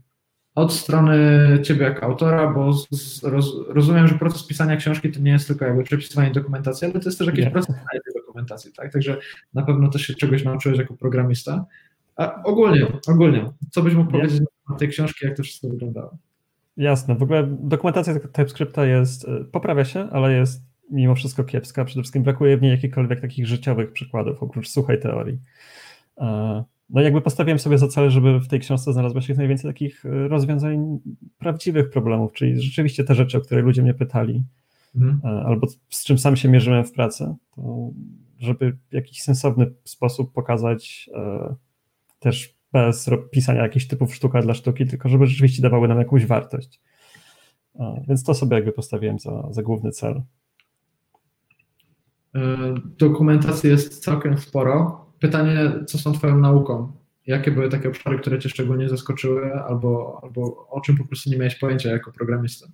Od strony ciebie jako autora, bo z, roz, rozumiem, że proces pisania książki to nie jest tylko jakby przepisywanie dokumentacji, ale to jest też jakiś nie. proces tej dokumentacji, tak? Także na pewno też się czegoś nauczyłeś jako programista. A ogólnie, ogólnie, co byś mógł powiedzieć na tej książki, jak to wszystko wyglądało? Jasne, w ogóle dokumentacja TypeScripta jest, e, poprawia się, ale jest mimo wszystko kiepska. Przede wszystkim brakuje w niej jakichkolwiek takich życiowych przykładów, oprócz suchej teorii. E, no jakby postawiłem sobie za cel, żeby w tej książce znalazło się jak najwięcej takich e, rozwiązań prawdziwych problemów, czyli rzeczywiście te rzeczy, o które ludzie mnie pytali, mhm. albo z czym sam się mierzyłem w pracy, to żeby w jakiś sensowny sposób pokazać e, też bez pisania jakichś typów sztuka dla sztuki, tylko żeby rzeczywiście dawały nam jakąś wartość. Więc to sobie jakby postawiłem za, za główny cel. Dokumentacji jest całkiem sporo. Pytanie, co są Twoją nauką? Jakie były takie obszary, które Cię szczególnie zaskoczyły, albo, albo o czym po prostu nie miałeś pojęcia jako programista?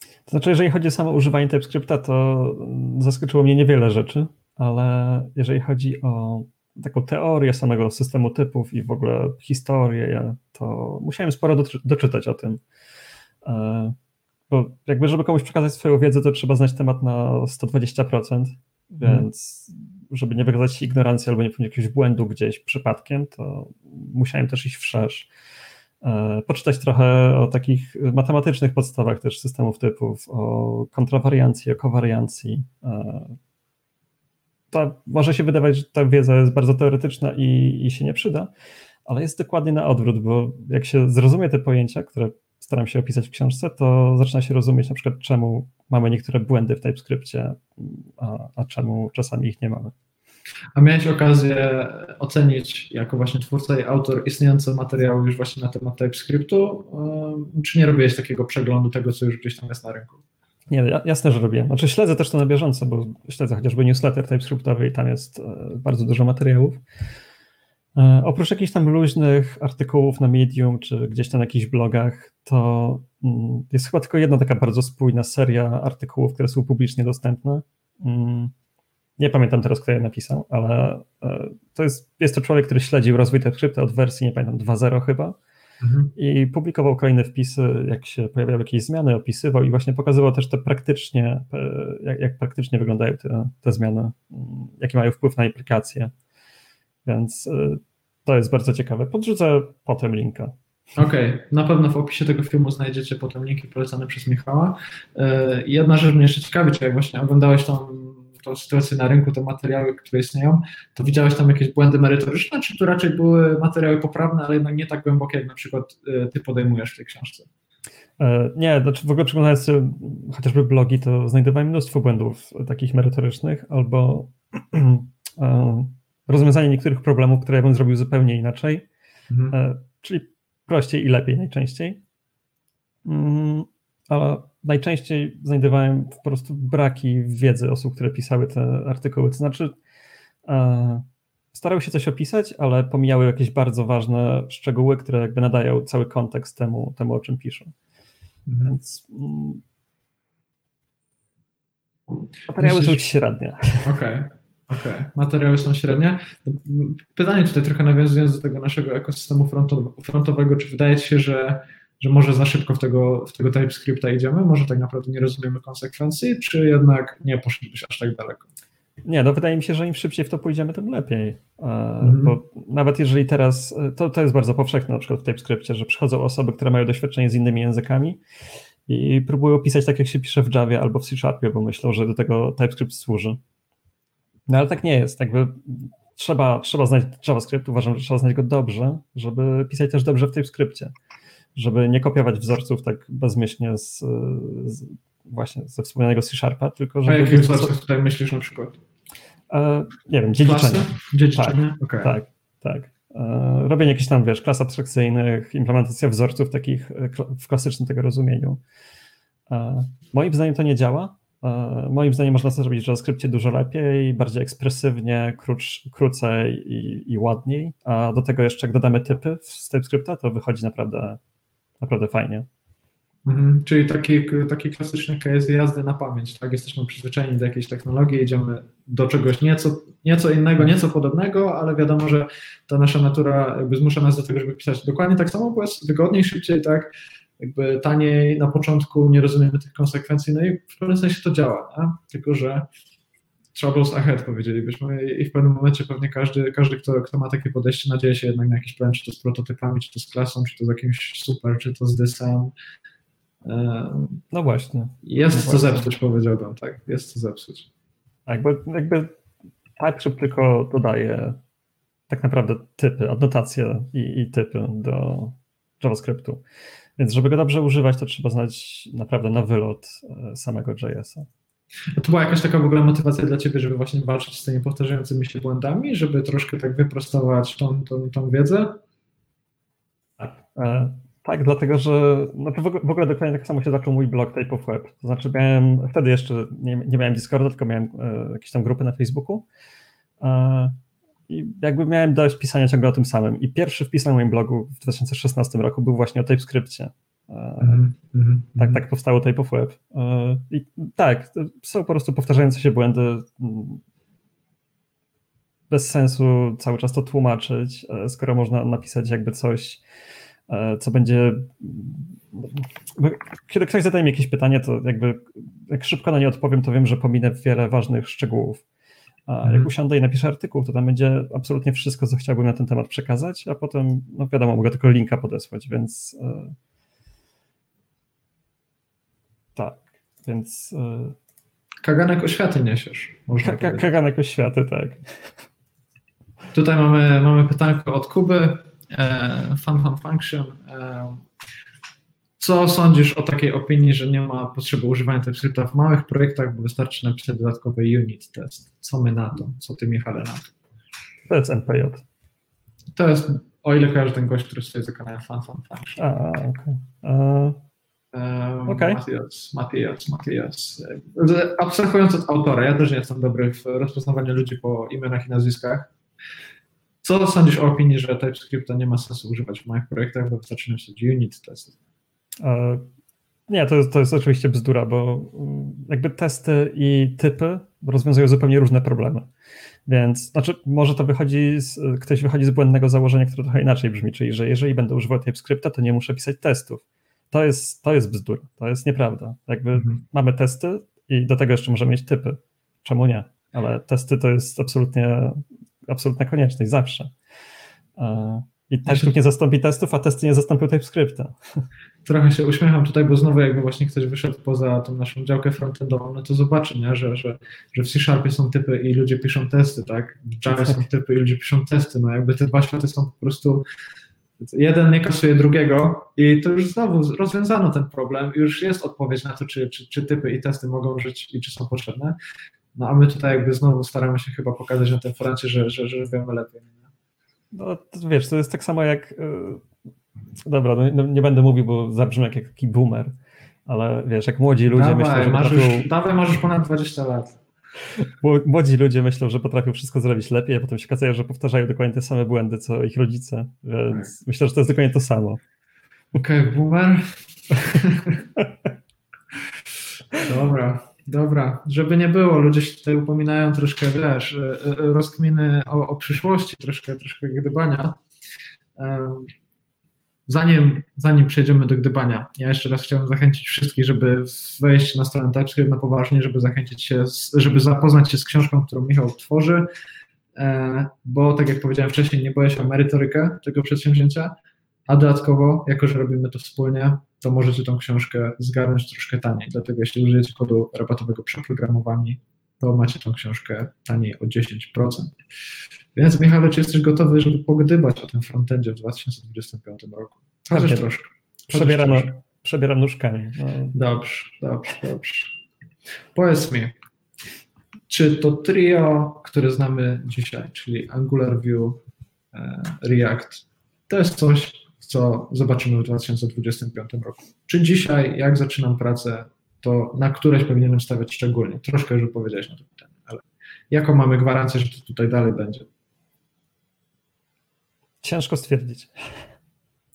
To znaczy, jeżeli chodzi o samo używanie TypeScripta, to zaskoczyło mnie niewiele rzeczy, ale jeżeli chodzi o taką teorię samego systemu typów i w ogóle historię, to musiałem sporo doczytać o tym. E, bo jakby, żeby komuś przekazać swoją wiedzę, to trzeba znać temat na 120%, mhm. Więc żeby nie wykazać ignorancji albo nie popełnić jakiegoś błędu gdzieś przypadkiem, to musiałem też iść wszerz. E, poczytać trochę o takich matematycznych podstawach też systemów typów, o kontrawariancji, o kowariancji. E, to może się wydawać, że ta wiedza jest bardzo teoretyczna i, i się nie przyda, ale jest dokładnie na odwrót, bo jak się zrozumie te pojęcia, które staram się opisać w książce, to zaczyna się rozumieć na przykład, czemu mamy niektóre błędy w TypeScriptie, a, a czemu czasami ich nie mamy. A miałeś okazję ocenić jako właśnie twórca i autor istniejące materiały już właśnie na temat TypeScriptu, czy nie robiłeś takiego przeglądu tego, co już gdzieś tam jest na rynku? Nie, jasne, że robię. Znaczy śledzę też to na bieżąco, bo śledzę chociażby newsletter TypeScriptowy i tam jest e, bardzo dużo materiałów. E, oprócz jakichś tam luźnych artykułów na Medium czy gdzieś tam na jakichś blogach, to mm, jest chyba tylko jedna taka bardzo spójna seria artykułów, które są publicznie dostępne. Mm, nie pamiętam teraz, kto je napisał, ale e, to jest, jest to człowiek, który śledził rozwój TypeScripta od wersji, nie pamiętam, 2.0 chyba mhm. i publikował kolejne wpisy, jak się pojawiały jakieś zmiany, opisywał i właśnie pokazywał też te praktycznie, e, jak, jak praktycznie wyglądają te, te zmiany, mm, jaki mają wpływ na aplikacje. Więc e, to jest bardzo ciekawe. Podrzucę potem linka. Okej, okay. na pewno w opisie tego filmu znajdziecie potem linki polecane przez Michała. Jedna rzecz mnie jeszcze ciekawi, czy jak właśnie oglądałeś tą tą sytuację na rynku, te materiały, które istnieją, to widziałeś tam jakieś błędy merytoryczne, czy to raczej były materiały poprawne, ale jednak nie tak głębokie, jak na przykład e, ty podejmujesz w tej książce? E, nie, znaczy w ogóle przeglądając chociażby blogi, to znajdowałem mnóstwo błędów takich merytorycznych albo e, rozwiązanie niektórych problemów, które ja bym zrobił zupełnie inaczej, mhm. czyli prościej i lepiej najczęściej. Mm, ale najczęściej znajdowałem po prostu braki wiedzy osób, które pisały te artykuły. To znaczy, e, starały się coś opisać, ale pomijały jakieś bardzo ważne szczegóły, które jakby nadają cały kontekst temu, temu o czym piszą. Mhm. Więc mm, materiały Myślisz... są średnie. Okej. Okay. Okej, okay. materiały są średnie. Pytanie tutaj trochę nawiązując do tego naszego ekosystemu frontowego, czy wydaje Ci się, że że może za szybko w tego, w tego TypeScripta idziemy, może tak naprawdę nie rozumiemy konsekwencji, czy jednak nie poszlibyś aż tak daleko? Nie, no wydaje mi się, że im szybciej w to pójdziemy, tym lepiej. Mhm. Bo nawet jeżeli teraz, to, to jest bardzo powszechne na przykład w TypeScriptie, że przychodzą osoby, które mają doświadczenie z innymi językami i próbują pisać tak, jak się pisze w Javie albo w C Sharpie, bo myślą, że do tego TypeScript służy. No ale tak nie jest. Jakby trzeba, trzeba znać JavaScript, uważam, że trzeba znać go dobrze, żeby pisać też dobrze w TypeScriptie żeby nie kopiować wzorców tak bezmyślnie z, z właśnie ze wspomnianego C-Sharpa, tylko żeby... A jakich wzorców tutaj myślisz na przykład? E, nie wiem, dziedziczenie. Dziedziczenie? Tak, okay. tak, tak. E, robienie jakichś tam, wiesz, klas abstrakcyjnych, implementacja wzorców takich e, w klasycznym tego rozumieniu. E, moim zdaniem to nie działa. E, moim zdaniem można to zrobić w JavaScriptie dużo lepiej, bardziej ekspresywnie, krócz, krócej i, i ładniej, a do tego jeszcze jak dodamy typy z TypeScripta, to wychodzi naprawdę naprawdę fajnie. Mhm, czyli taki, taki klasyczny case jazdy na pamięć, tak? Jesteśmy przyzwyczajeni do jakiejś technologii, idziemy do czegoś nieco, nieco innego, nieco podobnego, ale wiadomo, że ta nasza natura jakby zmusza nas do tego, żeby pisać dokładnie tak samo, bo jest wygodniej, szybciej, tak? Jakby taniej na początku nie rozumiemy tych konsekwencji, no i w pewnym sensie to działa, nie? tylko że troubles ahead, powiedzielibyśmy. I w pewnym momencie pewnie każdy, każdy kto, kto ma takie podejście, nadzieje się jednak na jakiś plan, czy to z prototypami, czy to z klasą, czy to z jakimś super, czy to z dysem. No właśnie. Jest no co właśnie. zepsuć, powiedziałbym, tak. Jest co zepsuć. Tak, bo jakby TypeScript tylko dodaje tak naprawdę typy, adnotacje i, i typy do JavaScriptu. Więc żeby go dobrze używać, to trzeba znać naprawdę na wylot e, samego JS-a. A to była jakaś taka w ogóle motywacja dla Ciebie, żeby właśnie walczyć z tymi powtarzającymi się błędami, żeby troszkę tak wyprostować tą, tą, tą wiedzę? Tak. E, tak, dlatego że no w, ogóle, w ogóle dokładnie tak samo się zaczął mój blog Type of Web. To znaczy miałem, wtedy jeszcze nie, nie miałem Discorda, tylko miałem e, jakieś tam grupy na Facebooku. E, I jakby miałem dość pisania ciągle o tym samym. I pierwszy wpis na moim blogu w 2016 roku był właśnie o TypeScriptie. Mm -hmm. Tak, tak powstało Type of Web. E, I tak, są po prostu powtarzające się błędy. Bez sensu cały czas to tłumaczyć, e, skoro można napisać jakby coś, e, co będzie. Kiedy ktoś zadaje mi jakieś pytanie, to jakby jak szybko na nie odpowiem, to wiem, że pominę wiele ważnych szczegółów. A jak mhm. usiądę i napiszę artykuł, to tam będzie absolutnie wszystko, co chciałbym na ten temat przekazać, a potem, no wiadomo, mogę tylko linka podesłać, więc tak, więc... E, kaganek oświaty niesiesz. Można ka kaganek oświaty, tak. Tutaj mamy, mamy pytanko od Kuby. E, fun Fun Function. E, co sądzisz o takiej opinii, że nie ma potrzeby używania TypeScripta w małych projektach, bo wystarczy napisać dodatkowy unit test? Co my na to? Co ty, Michale, na to? To jest NPJ. To jest, o ile kojarzę ten gość, który stoi za kanałem Fun Fun Function. A, okej. Okay. Okay. Matias, Matias, Matias. Abstrahując od autora, ja też nie jestem dobry w rozpoznawaniu ludzi po imionach i nazwiskach. Co sądzisz o opinii, że TypeScripta nie ma sensu używać w moich projektach, bo wystarczy napisać unit testy? E, nie, to jest, to jest oczywiście bzdura, bo mm, jakby testy i typy rozwiązują zupełnie różne problemy. Więc, znaczy, może to wychodzi, z, ktoś wychodzi z błędnego założenia, które trochę inaczej brzmi, czyli że jeżeli będę używał TypeScripta, to nie muszę pisać testów to jest, to jest bzdura, to jest nieprawda. Jakby mhm. mamy testy i do tego jeszcze możemy mieć typy. Czemu nie? Ale testy to jest absolutnie, absolutna konieczność, zawsze. I TypeScript nie zastąpi testów, a testy nie zastąpią TypeScripta. Trochę się uśmiecham tutaj, bo znowu jakby właśnie ktoś wyszedł poza tą naszą działkę frontendową, no to zobaczy, nie? Że, że, że w C-Sharpie są typy i ludzie piszą testy, tak? W Java są typy i ludzie piszą testy, no jakby te dwa światy są po prostu Jeden nie kasuje drugiego i to już znowu rozwiązano ten problem. Już jest odpowiedź na to, czy, czy, czy typy i testy mogą żyć i czy są potrzebne. No a my tutaj jakby znowu staramy się chyba pokazać na tym froncie, że, że, że wiemy lepiej. No to wiesz, to jest tak samo jak. Yy, dobra, no, no, nie będę mówił, bo zabrzmi jak taki boomer, ale wiesz, jak młodzi ludzie dawaj, myślą, że. Masz potrafią... już, dawaj, masz już ponad 20 lat. Młodzi ludzie myślą, że potrafią wszystko zrobić lepiej, a potem się okazało, że powtarzają dokładnie te same błędy, co ich rodzice, więc tak. myślę, że to jest dokładnie to samo. Okej, okay, boomer. dobra, dobra. Żeby nie było, ludzie się tutaj upominają troszkę, wiesz, e, e, rozkminy o, o przyszłości, troszkę, troszkę gdybania. Zanim, zanim przejdziemy do gdybania, ja jeszcze raz chciałbym zachęcić wszystkich, żeby wejść na stronę TypeScript na poważnie, żeby zachęcić się, żeby zapoznać się z książką, którą Michał tworzy, e, bo tak jak powiedziałem wcześniej, nie boję się o merytorykę tego przedsięwzięcia, a dodatkowo, jako że robimy to wspólnie, to możecie tą książkę zgarnąć troszkę taniej, dlatego jeśli użyjecie kodu rabatowego przeprogramowani, to macie tą książkę taniej o 10%. Więc Michale, czy jesteś gotowy, żeby pogdybać o tym frontendzie w 2025 roku? Chociaż tak, troszkę. Przebieram, troszkę. przebieram nóżkami. No. Dobrze, dobrze, dobrze. Powiedz mi, czy to trio, które znamy dzisiaj, czyli Angular View, e, React, to jest coś, co zobaczymy w 2025 roku? Czy dzisiaj, jak zaczynam pracę, to na któreś powinienem stawiać szczególnie? Troszkę już powiedziałeś na to pytanie, ale jaką mamy gwarancję, że to tutaj dalej będzie? Ciężko stwierdzić.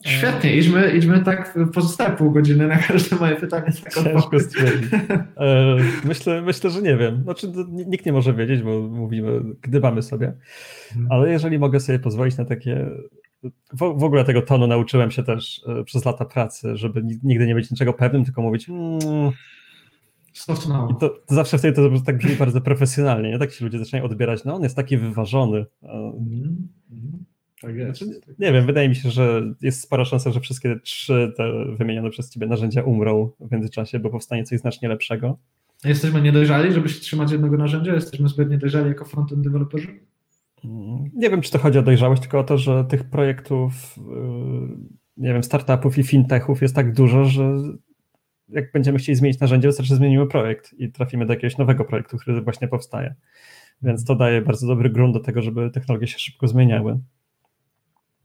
Świetnie, idźmy, idźmy tak pozostałe pół godziny na każde moje pytanie. Tak Ciężko stwierdzić. E, myślę, myślę, że nie wiem. Znaczy, nikt nie może wiedzieć, bo mówimy, gdybamy sobie. Mhm. Ale jeżeli mogę sobie pozwolić na takie. W, w ogóle tego tonu nauczyłem się też e, przez lata pracy, żeby nigdy nie być niczego pewnym, tylko mówić. Mm, I to, to, zawsze wtedy to tak brzmi bardzo profesjonalnie. Nie? Tak się ludzie zaczynają odbierać. No, on jest taki wyważony. Mm. Tak jest. Znaczy, nie wiem, wydaje mi się, że jest spora szansa, że wszystkie trzy te wymienione przez ciebie narzędzia umrą w międzyczasie, bo powstanie coś znacznie lepszego. Jesteśmy niedojrzali, żeby się trzymać jednego narzędzia? Jesteśmy zbyt niedojrzali jako frontend deweloperzy? Nie wiem, czy to chodzi o dojrzałość, tylko o to, że tych projektów, yy, nie wiem, startupów i fintechów jest tak dużo, że jak będziemy chcieli zmienić narzędzie, wystarczy zmienimy projekt i trafimy do jakiegoś nowego projektu, który właśnie powstaje. Więc to daje bardzo dobry grunt do tego, żeby technologie się szybko zmieniały.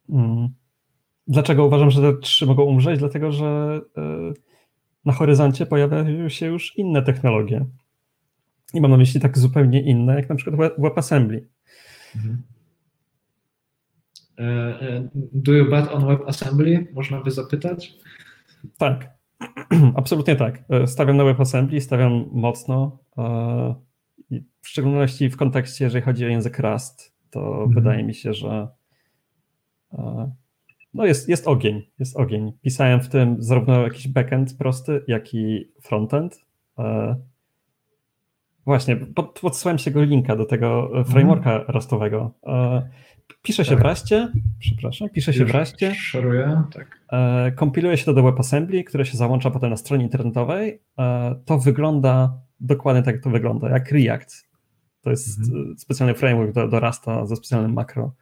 Mm. Dlaczego uważam, że te trzy mogą umrzeć? Dlatego, że e, na horyzoncie pojawiają się już inne technologie. I mam na myśli tak zupełnie inne, jak na przykład WebAssembly. Mhm. E, e, do you bet on WebAssembly? Można by zapytać? Tak, absolutnie tak. Stawiam na WebAssembly, stawiam mocno. W szczególności w kontekście, jeżeli chodzi o język Rust, to mhm. wydaje mi się, że no jest, jest ogień, jest ogień. Pisałem w tym zarówno jakiś backend prosty, jak i frontend. E, właśnie, pod, podsyłałem się go linka do tego mhm. frameworka mm. rostowego. E, pisze się tak. w Raście, przepraszam, pisze się Już w Raście. Szaruję, tak. E, kompiluje się to do WebAssembly, które się załącza potem na stronie internetowej. To wygląda dokładnie tak, jak to wygląda, jak React. To jest mm. specjalny framework do, do Rasta ze specjalnym makro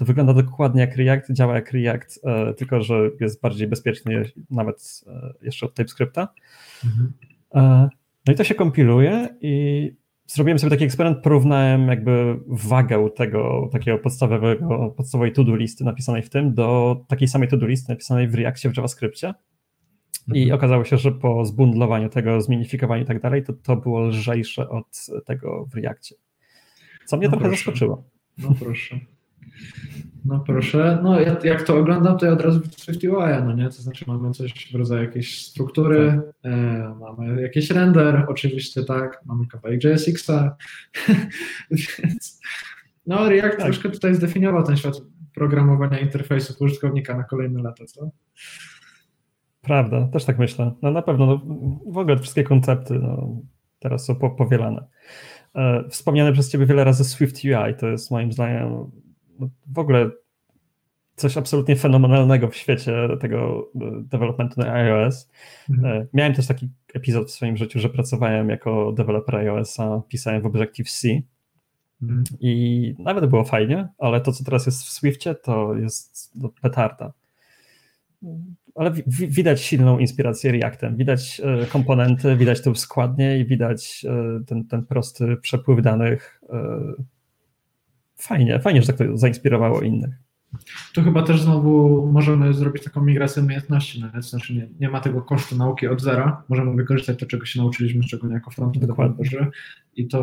to wygląda dokładnie jak React, działa jak React, e, tylko że jest bardziej bezpieczny nawet e, jeszcze od TypeScripta. Mhm. No i to się kompiluje i zrobiłem sobie taki eksperyment, porównałem jakby wagę tego takiego podstawowego, podstawowej to-do listy napisanej w tym do takiej samej to-do listy napisanej w Reactie w JavaScriptie. I mhm. okazało się, że po zbundlowaniu tego, zminifikowaniu i tak dalej, to to było lżejsze od tego w Reakcie. Co mnie no trochę proszę. zaskoczyło. No proszę. No proszę, no jak, jak to oglądam, to ja od razu widzę UI, no nie? To znaczy mamy coś w rodzaju jakiejś struktury, tak. e, mamy jakiś render, oczywiście tak, mamy kawałek JSX-a, więc no React tak. troszkę tutaj zdefiniował ten świat programowania interfejsów użytkownika na kolejne lata, co? Prawda, też tak myślę. No na pewno, no, w ogóle wszystkie koncepty no, teraz są powielane. E, wspomniane przez Ciebie wiele razy Swift UI, to jest moim zdaniem w ogóle coś absolutnie fenomenalnego w świecie tego e, developmentu na iOS. Mhm. E, miałem też taki epizod w swoim życiu, że pracowałem jako deweloper iOS-a, pisałem w Objective-C mhm. i nawet było fajnie, ale to, co teraz jest w Swiftie, to jest no, petarda. Ale widać silną inspirację Reactem, widać e, komponenty, widać tę składnię i widać ten, ten prosty przepływ danych fajnie, fajnie, że tak to zainspirowało innych. Tu chyba też znowu możemy zrobić taką migrację umiejętności, nawet, znaczy nie, nie ma tego kosztu nauki od zera, możemy wykorzystać to, czego się nauczyliśmy, szczególnie jako frontend developerzy i to,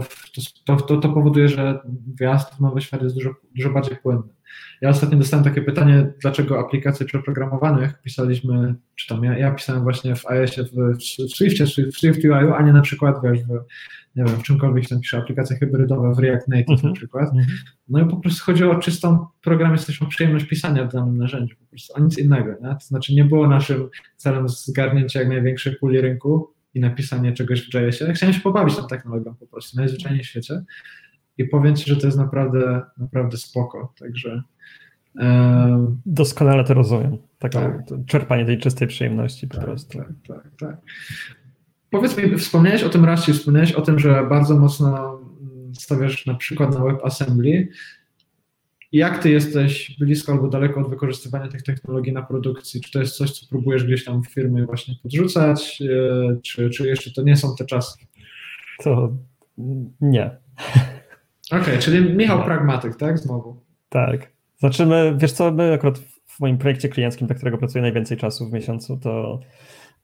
to, to, to powoduje, że wjazd w nowy świat jest dużo, dużo bardziej płynny. Ja ostatnio dostałem takie pytanie, dlaczego aplikacje przeprogramowanych pisaliśmy, czy tam ja, ja pisałem właśnie w iOSie, w, w Swiftie, w Swift UI, a nie na przykład wiesz, w, nie wiem, w czymkolwiek tam piszę, aplikacje hybrydowe w React Native -hmm. na przykład. -hmm. No i po prostu chodziło o czystą programistyczną przyjemność pisania w danym narzędziu, po prostu, a nic innego, nie? To znaczy nie było naszym celem zgarnięcia jak największej puli rynku i napisanie czegoś w JS-ie. Chciałem się pobawić tą technologią po prostu, najzwyczajniej w świecie i powiem Ci, że to jest naprawdę, naprawdę spoko, także... Doskonale to rozumiem. Takie tak. czerpanie tej czystej przyjemności po tak, prostu. Tak, tak, tak. Powiedz mi, wspomniałeś o tym razie, wspomniałeś o tym, że bardzo mocno stawiasz na przykład na WebAssembly. Jak ty jesteś blisko albo daleko od wykorzystywania tych technologii na produkcji? Czy to jest coś, co próbujesz gdzieś tam w firmie właśnie podrzucać, e, czy, czy jeszcze to nie są te czasy? To nie. Okej, okay, czyli Michał. Pragmatyk, tak? Znowu. Tak. Znaczy my, wiesz co, my akurat w moim projekcie klienckim, dla którego pracuję najwięcej czasu w miesiącu, to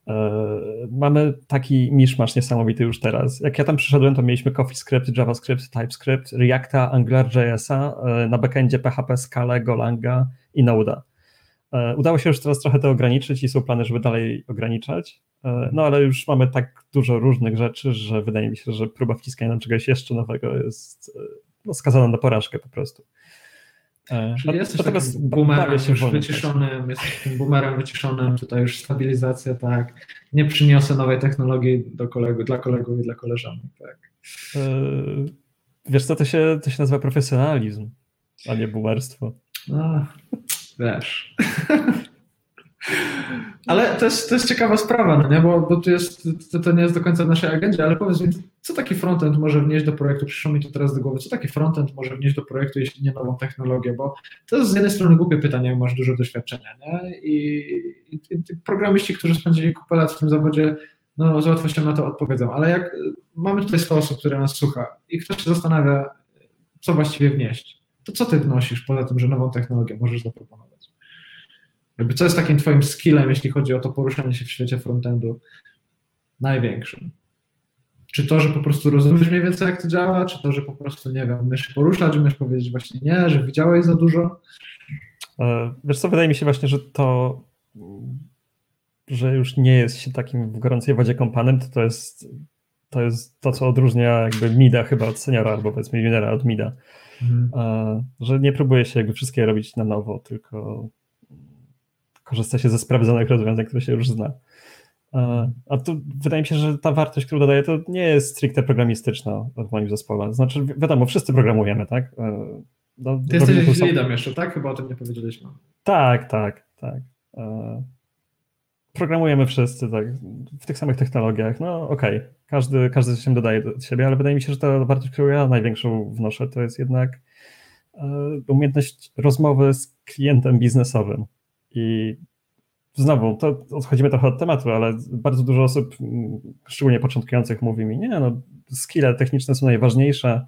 E, mamy taki miszmasz niesamowity już teraz. Jak ja tam przyszedłem, to mieliśmy CoffeeScript, JavaScript, TypeScript, Reacta, AngularJS-a, e, na backendzie PHP, Scala, Golanga i Node'a. E, udało się już teraz trochę to ograniczyć i są plany, żeby dalej ograniczać, no ale już mamy tak dużo różnych rzeczy, że wydaje mi się, że próba wciskania nam czegoś jeszcze nowego jest no, skazana na porażkę po prostu. E, Czyli no, jesteś takim boomerem już wyciszonym, jesteś takim boomerem wyciszonym, tutaj już stabilizacja, tak. Nie przyniosę nowej technologii do kolegów, dla kolegów i dla koleżanek, tak. E, wiesz co, to się, to się nazywa profesjonalizm, a nie boomerstwo. No, wiesz. Ale to jest, to jest ciekawa sprawa, no nie? Bo, bo jest, to, to nie jest do końca w naszej agendzie, ale powiedz mi, co taki frontend może wnieść do projektu? Przyszło mi to teraz do głowy. Co taki frontend może wnieść do projektu, jeśli nie nową technologię? Bo to jest z jednej strony głupie pytanie, jak masz dużo doświadczenia, nie? I, i, i programiści, którzy spędzili kupę lat w tym zawodzie, no z łatwością na to odpowiedzą, ale jak mamy tutaj 100 osób, które nas słucha i ktoś się zastanawia, co właściwie wnieść, to co ty wnosisz poza tym, że nową technologię możesz zaproponować? Jakby co jest takim twoim skillem, jeśli chodzi o to poruszanie się w świecie frontendu największym? Czy to, że po prostu rozumiesz mniej więcej, jak to działa, czy to, że po prostu, nie wiem, umiesz się poruszać, umiesz powiedzieć właśnie nie, że widziałeś za dużo? E, wiesz co, wydaje mi się właśnie, że to, że już nie jest się takim w gorącej wodzie kompanem, to to jest to, jest to co odróżnia jakby mida chyba od seniora, albo powiedzmy juniora od mida. Mhm. E, że nie próbuje się jakby wszystkie robić na nowo, tylko korzysta się ze sprawdzonych rozwiązań, które się już zna. A tu wydaje mi się, że ta wartość, którą dodaję, to nie jest stricte programistyczna w moim zespole. Znaczy, wiadomo, wszyscy programujemy, tak? E, no, Ty jesteś leadem jeszcze, tak? Chyba o tym nie powiedzieliśmy. Tak, tak, tak. E, programujemy wszyscy, tak, w tych samych technologiach. No okej, okay. każdy, każdy się dodaje do siebie, ale wydaje mi się, że ta wartość, którą ja największą wnoszę, to jest jednak e, umiejętność rozmowy z klientem biznesowym. I znowu, to odchodzimy trochę od tematu, ale bardzo dużo osób, szczególnie początkujących, mówi mi, nie, no, skille techniczne są najważniejsze.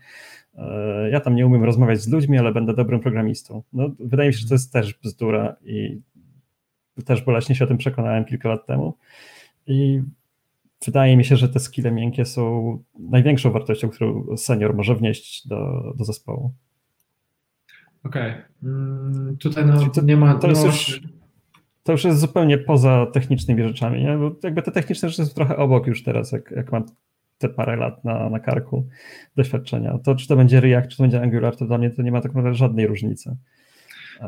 E, ja tam nie umiem rozmawiać z ludźmi, ale będę dobrym programistą. No, wydaje mi się, że to jest też bzdura i też boleśnie się o tym przekonałem kilka lat temu. I wydaje mi się, że te skille miękkie są największą wartością, którą senior może wnieść do, do zespołu. Okej. Okay. Mm, tutaj no, to, nie ma. To jest już to już jest zupełnie poza technicznymi rzeczami, nie? Bo jakby te techniczne rzeczy są trochę obok już teraz, jak, jak mam te parę lat na, na karku doświadczenia. To czy to będzie React, czy to będzie Angular, to dla mnie to nie ma tak naprawdę żadnej różnicy.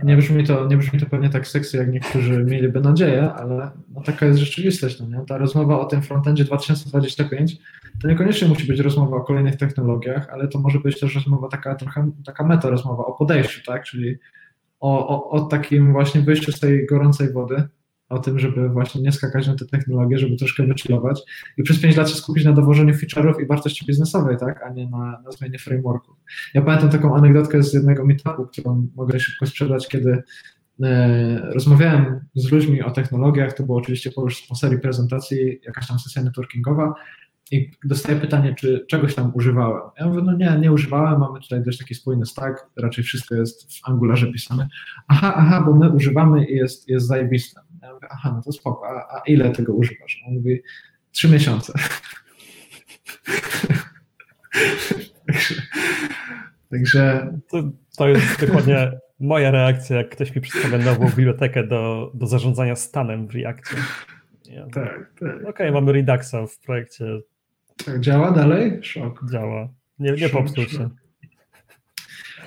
Nie brzmi, to, nie brzmi to pewnie tak seksy, jak niektórzy mieliby nadzieję, ale no taka jest rzeczywistość. No nie? Ta rozmowa o tym frontendzie 2025 to niekoniecznie musi być rozmowa o kolejnych technologiach, ale to może być też rozmowa taka trochę taka meta rozmowa o podejściu, tak? Czyli o, o, o takim właśnie wyjściu z tej gorącej wody, o tym, żeby właśnie nie skakać na te technologie, żeby troszkę wychillować i przez 5 lat się skupić na dowożeniu feature'ów i wartości biznesowej, tak, a nie na, na zmianie frameworków. Ja pamiętam taką anegdotkę z jednego meetupu, którą mogę szybko sprzedać, kiedy e, rozmawiałem z ludźmi o technologiach, to było oczywiście po serii prezentacji, jakaś tam sesja networkingowa i dostaję pytanie, czy czegoś tam używałem. Ja mówię, no nie, nie używałem, mamy tutaj dość taki spójny stack, raczej wszystko jest w Angularze pisane. Aha, aha, bo my używamy i jest, jest zajebiste. Ja mówię, aha, no to spoko, a, ile tego używasz? On mówi, trzy miesiące. także, także... To, to jest dokładnie moja reakcja, jak ktoś mi przedstawia nową bibliotekę do, do zarządzania stanem w Reactie. Ja, tak, tak. Okej, okay, mamy Reduxa w projekcie tak, działa dalej? Szok. Działa. Nie, nie popsuł się.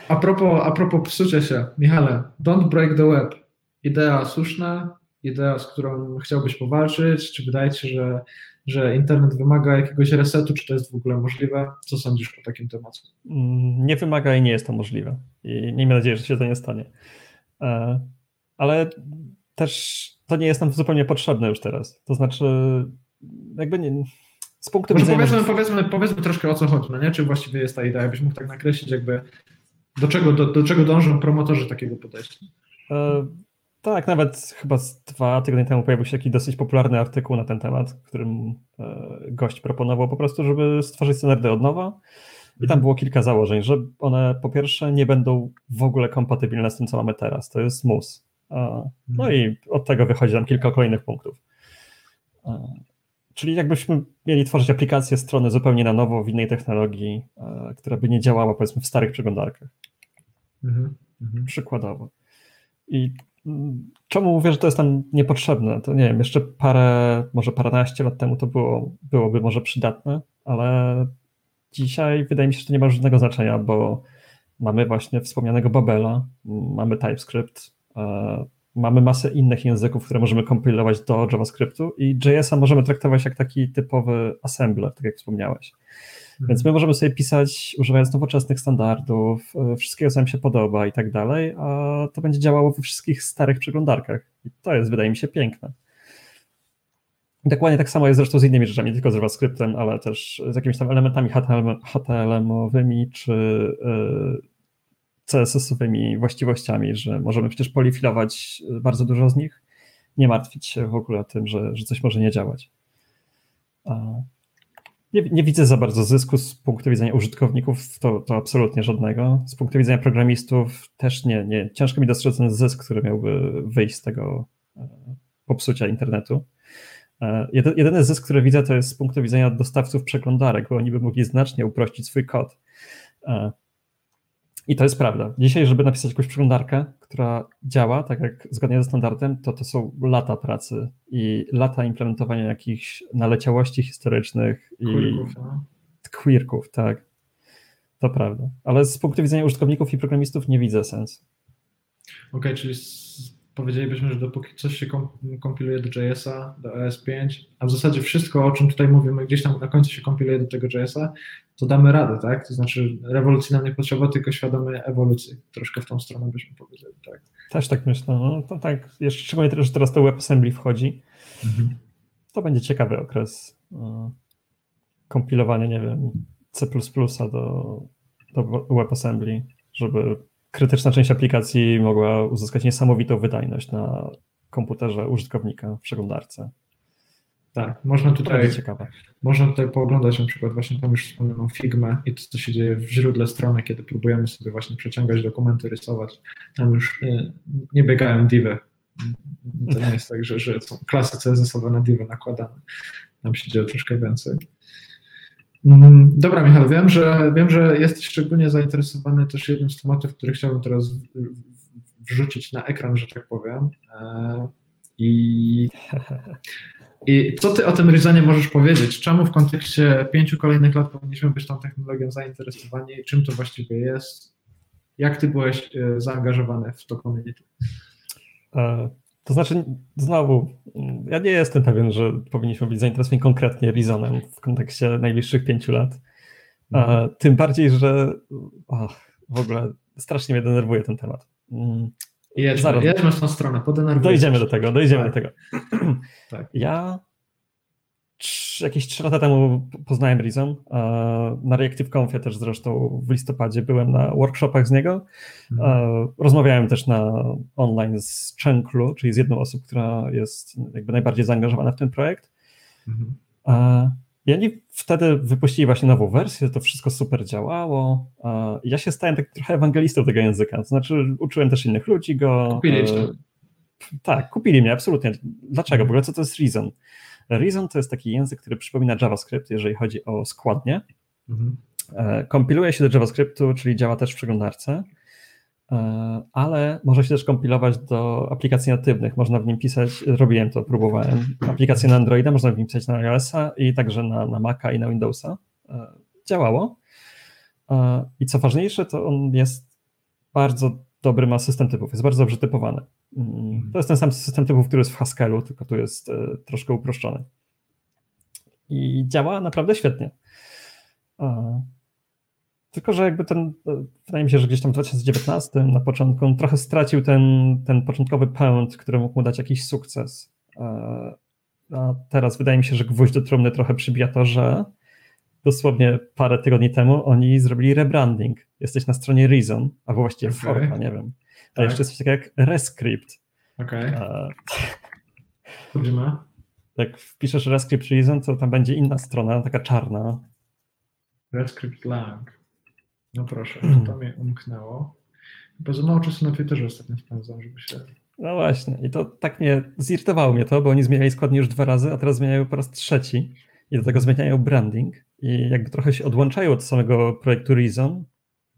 A propos, a propos psucia się, Michale, don't break the web. Idea słuszna, idea, z którą chciałbyś powalczyć, czy wydaje ci się, że, że internet wymaga jakiegoś resetu, czy to jest w ogóle możliwe? Co sądzisz o takim temacie? Mm, nie wymaga i nie jest to możliwe. I miejmy nadzieję, że się to nie stanie. E, ale też to nie jest nam zupełnie potrzebne już teraz. To znaczy, jakby nie, z punktu widzenia... Powiedzmy, powiedzmy, powiedzmy troszkę o co chodzi, no nie? Czy właściwie jest ta idea, byś mógł tak nakreślić jakby do czego, do, do czego dążą promotorzy takiego podejścia? Tak, nawet chyba dwa tygodnie temu pojawił się taki dosyć popularny artykuł na ten temat, w którym e, gość proponował po prostu, żeby stworzyć standardy od nowa. I tam mhm. było kilka założeń, że one po pierwsze nie będą w ogóle kompatybilne z tym, co mamy teraz. To jest mus. No mhm. i od tego wychodzi tam kilka kolejnych punktów. E, Czyli jakbyśmy mieli tworzyć aplikację, strony zupełnie na nowo, w innej technologii, e, która by nie działała powiedzmy w starych przeglądarkach. Mhm, mhm. Przykładowo. I czemu mówię, że to jest nam niepotrzebne? To nie wiem, jeszcze parę, może paręnaście lat temu to było, byłoby może przydatne, ale dzisiaj wydaje mi się, że to nie ma żadnego znaczenia, bo mamy właśnie wspomnianego Babela, mamy TypeScript, e, mamy masę innych języków, które możemy kompilować do JavaScriptu i JS-a możemy traktować jak taki typowy assembler, tak jak wspomniałeś. Mhm. Więc my możemy sobie pisać używając nowoczesnych standardów, e, wszystkiego, co nam się podoba i tak dalej, a to będzie działało we wszystkich starych przeglądarkach. I to jest, wydaje mi się, piękne. Dokładnie tak samo jest zresztą z innymi rzeczami, nie tylko z JavaScriptem, ale też z jakimiś tam elementami HTML-owymi, czy e, CSS-owymi właściwościami, że możemy przecież polifilować bardzo dużo z nich, nie martwić się w ogóle o tym, że, że coś może nie działać. Nie, nie, widzę za bardzo zysku z punktu widzenia użytkowników, to, to absolutnie żadnego. Z punktu widzenia programistów też nie, nie. Ciężko mi dostrzec ten zysk, który miałby wyjść z tego e, popsucia internetu. E, jedyny zysk, który widzę, to jest z punktu widzenia dostawców przeglądarek, bo oni by mogli znacznie uprościć swój kod. I to jest prawda. Dzisiaj, żeby napisać jakąś przeglądarkę, która działa tak jak zgodnie ze standardem, to to są lata pracy i lata implementowania jakichś naleciałości historycznych quirków, i no. quirków, tak. To prawda. Ale z punktu widzenia użytkowników i programistów nie widzę sensu. Okej, okay, czyli powiedzielibyśmy, że dopóki coś się kompiluje do JS-a, do ES5, a w zasadzie wszystko, o czym tutaj mówimy, gdzieś tam na końcu się kompiluje do tego JS-a, to damy radę, tak? To znaczy rewolucji nam nie potrzeba, tylko świadomej ewolucji. Troszkę w tą stronę byśmy powiedzieli, tak? Też tak myślę. No, to tak, jeszcze szczególnie, że teraz to WebAssembly wchodzi. Mhm. To będzie ciekawy okres no, kompilowania, nie wiem, C++ do, do WebAssembly, żeby krytyczna część aplikacji mogła uzyskać niesamowitą wydajność na komputerze użytkownika w przeglądarce. Tak, można tutaj, można tutaj pooglądać na przykład właśnie tam już wspomnianą Figmę i to, co się dzieje w źródle strony, kiedy próbujemy sobie właśnie przeciągać dokumenty, rysować. Tam już nie, nie biegają divy. To nie jest tak, że, że są klasy CSS-owe na divy nakładane. Tam się dzieje troszkę więcej. Mm, dobra, Michał, wiem, że wiem, że jesteś szczególnie zainteresowany też jednym z tematów, który chciałbym teraz wrzucić na ekran, że tak powiem. E, I, i co ty o tym Rizonie możesz powiedzieć? Czemu w kontekście pięciu kolejnych lat powinniśmy być tą technologią zainteresowani? Czym to właściwie jest? Jak ty byłeś e, zaangażowany w to community? To znaczy, znowu, ja nie jestem pewien, że powinniśmy być zainteresowani konkretnie Rizonem w kontekście najbliższych pięciu lat. Mhm. Tym bardziej, że ach, w ogóle strasznie mnie denerwuje ten temat. Mm, jedźmy, Zaraz. jedźmy w tą stronę, Dojdziemy do tego, dojdziemy tak. do tego. Tak. Ja jakieś trzy lata temu poznałem Rizon. Na ReactiveConfie też zresztą w listopadzie byłem na workshopach z niego. Mhm. Rozmawiałem też na online z Chenklu, czyli z jedną osobą, która jest jakby najbardziej zaangażowana w ten projekt. Mhm. I oni wtedy wypuścili właśnie nową wersję, to wszystko super działało. Ja się stałem tak trochę ewangelistą tego języka, to znaczy uczyłem też innych ludzi go. Kupili e, Tak, kupili mnie, absolutnie. Dlaczego? W ogóle co to jest Reason? Reason to jest taki język, który przypomina JavaScript, jeżeli chodzi o składnie. Mhm. E, kompiluje się do JavaScriptu, czyli działa też w przeglądarce, e, ale może się też kompilować do aplikacji natywnych. Można w nim pisać, robiłem to, próbowałem. Aplikacje na Androida, można w nim pisać na iOS-a i także na, na Maca i na Windowsa. E, działało. I co ważniejsze, to on jest bardzo dobry, ma system typów, jest bardzo dobrze typowany. To jest ten sam system typów, który jest w Haskellu, tylko tu jest e, troszkę uproszczony. I działa naprawdę świetnie. Tylko, że jakby ten, e, wydaje mi się, że gdzieś tam w 2019 na początku on trochę stracił ten, ten początkowy pęd, który mógł mu dać jakiś sukces. E, a teraz wydaje mi się, że gwóźdź do trumny trochę przybija to, że dosłownie parę tygodni temu oni zrobili rebranding. Jesteś na stronie Reason, albo właściwie okay. Forka, nie wiem. A tak. jeszcze coś takiego jak Rescript. Okej. Okay. Jak wpiszesz Rescript Reason, to tam będzie inna strona, taka czarna. Rescript Lang. No proszę, to mnie umknęło. Bo za mało czasu na Twitterze ostatnio spędzam, żeby się... No właśnie, i to tak mnie zirytowało mnie to, bo oni zmieniali składnie już dwa razy, a teraz zmieniają po raz trzeci i do tego zmieniają branding i jakby trochę się odłączają od samego projektu Reason.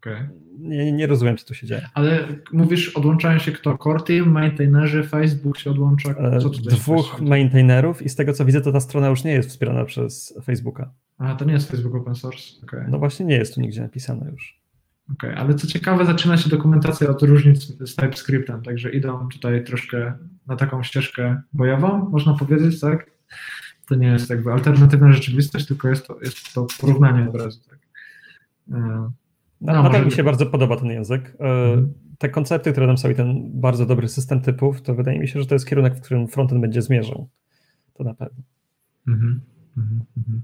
Okay nie, nie rozumiem, co tu się dzieje. Ale mówisz, odłączają się kto? Core team, maintainerzy, Facebook się odłącza? E, co Dwóch maintainerów i z tego, co widzę, to ta strona już nie jest wspierana przez Facebooka. A, to nie jest Facebook open source? Okay. No właśnie nie jest tu nigdzie napisane już. Okej, okay, ale co ciekawe, zaczyna się dokumentacja od różnic z TypeScriptem, także idą tutaj troszkę na taką ścieżkę bojową, można powiedzieć, tak? To nie jest jakby alternatywna rzeczywistość, tylko jest to, jest to porównanie od razu. Tak? E, no, Nadal mi się bardzo podoba ten język. E, mhm. Te koncepty, które nam są i ten bardzo dobry system typów, to wydaje mi się, że to jest kierunek, w którym frontend będzie zmierzał. To na pewno. Mhm. Mhm. mhm.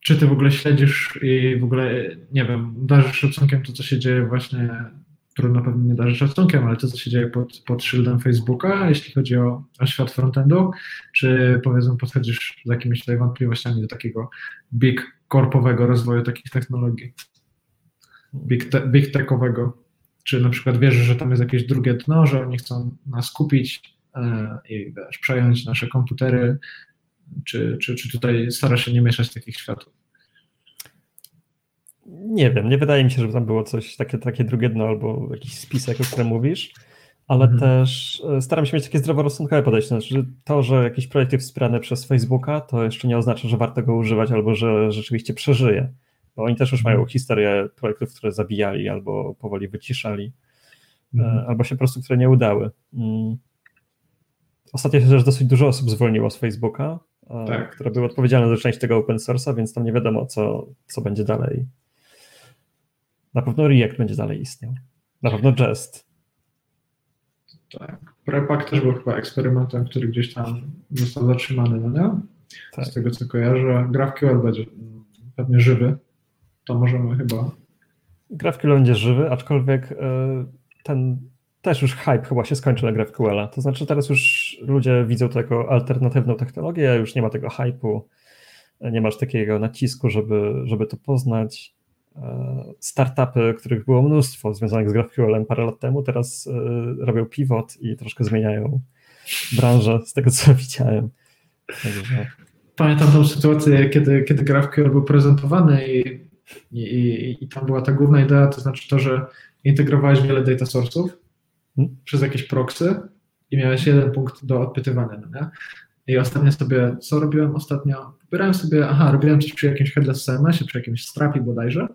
Czy ty w ogóle śledzisz i w ogóle, nie wiem, darzysz szacunkiem to, co się dzieje właśnie trudno pewnie nie darzyć szacunkiem, ale to, co się dzieje pod, pod szyldem Facebooka, jeśli chodzi o, o świat frontendu, czy powiedzmy podchodzisz z jakimiś tutaj wątpliwościami do takiego big korpowego rozwoju takich technologii, big, te, big techowego, czy na przykład wierzysz, że tam jest jakieś drugie dno, że oni chcą nas kupić e, i wiesz, przejąć nasze komputery, czy, czy, czy tutaj starasz się nie mieszać takich światów? Nie wiem, nie wydaje mi się, żeby tam było coś takie, takie drugie dno albo jakiś spisek, o którym mówisz, ale mhm. też e, staram się mieć takie zdroworozsądkowe podejście. Znaczy, to, że jakiś projekt jest wspierany przez Facebooka, to jeszcze nie oznacza, że warto go używać albo że rzeczywiście przeżyje. Bo oni też już mają mhm. historię projektów, które zabijali albo powoli wyciszali, e, mhm. albo się po prostu, które nie udały. Mm. Ostatnio się też dosyć dużo osób zwolniło z Facebooka, e, tak. które były odpowiedzialne za część tego open source'a, więc tam nie wiadomo, co, co będzie dalej na pewno React będzie dalej istniał. Na pewno Jest. Tak. Prepak też był chyba eksperymentem, który gdzieś tam został zatrzymany, no nie? Tak. Z tego co kojarzę. GraphQL będzie pewnie żywy. To możemy chyba. GraphQL będzie żywy, aczkolwiek e, ten też już hype chyba się skończył na GraphQL. To znaczy teraz już ludzie widzą to jako alternatywną technologię, już nie ma tego hype'u, nie masz takiego nacisku, żeby, żeby to poznać. Startupy, których było mnóstwo związanych z GraphQL parę lat temu, teraz e, robią pivot i troszkę zmieniają branżę z tego, co widziałem. Także... Pamiętam tą sytuację, kiedy, kiedy GraphQL był prezentowany i, i, i tam była ta główna idea, to znaczy to, że integrowałeś wiele data source'ów hmm? przez jakieś proxy i miałeś jeden punkt do odpytywania. No nie? I ostatnio sobie, co robiłem ostatnio? Wybierałem sobie, aha, robiłem coś przy jakimś headless CMS-ie, przy jakimś strapi bodajże.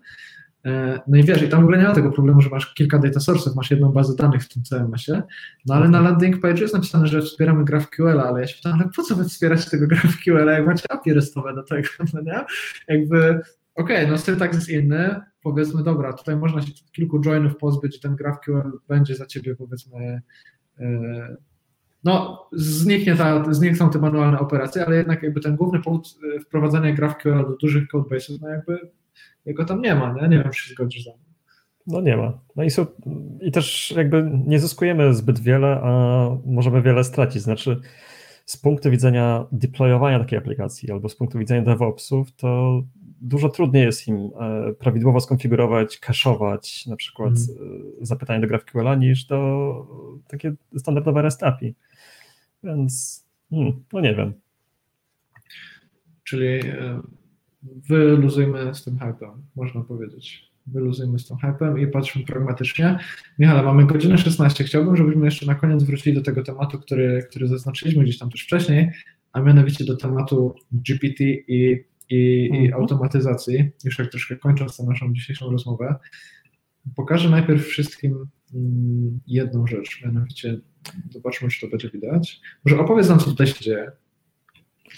E, no i wiesz, i tam w ogóle nie ma tego problemu, że masz kilka data source'ów, masz jedną bazę danych w tym CMS-ie, no ale na landing page jest napisane, że wspieramy GraphQL, ale ja się pytam, ale po co wy wspieracie tego GraphQL, jak macie API restowe do tego, no nie? Jakby, okej, okay, no syntaks jest inny, powiedzmy, dobra, tutaj można się kilku joinów pozbyć i ten GraphQL będzie za ciebie, powiedzmy, e, no, zniknie ta, znikną te manualne operacje, ale jednak jakby ten główny punkt y, wprowadzania GraphQL do dużych codebases, no jakby jego tam nie ma, nie? Nie wiem, czy się zgodzisz ze mną. No nie ma. No i, są, i też jakby nie zyskujemy zbyt wiele, a możemy wiele stracić. Znaczy z punktu widzenia deployowania takiej aplikacji albo z punktu widzenia DevOpsów, to dużo trudniej jest im e, prawidłowo skonfigurować, cache'ować na przykład mm. zapytanie do GraphQL niż do takie standardowe REST API. Więc hmm, no nie wiem. Czyli e, wyluzujmy z tym hypem, można powiedzieć. Wyluzujmy z tym hypem i patrzmy pragmatycznie. Michale, mamy godzinę 16. Chciałbym, żebyśmy jeszcze na koniec wrócili do tego tematu, który, który zaznaczyliśmy gdzieś tam też wcześniej, a mianowicie do tematu GPT i, i, mhm. i automatyzacji. Już jak troszkę kończąc tę naszą dzisiejszą rozmowę, pokażę najpierw wszystkim mm, jedną rzecz, mianowicie Zobaczmy, czy to będzie widać. Może opowiedz nam, co tutaj się dzieje.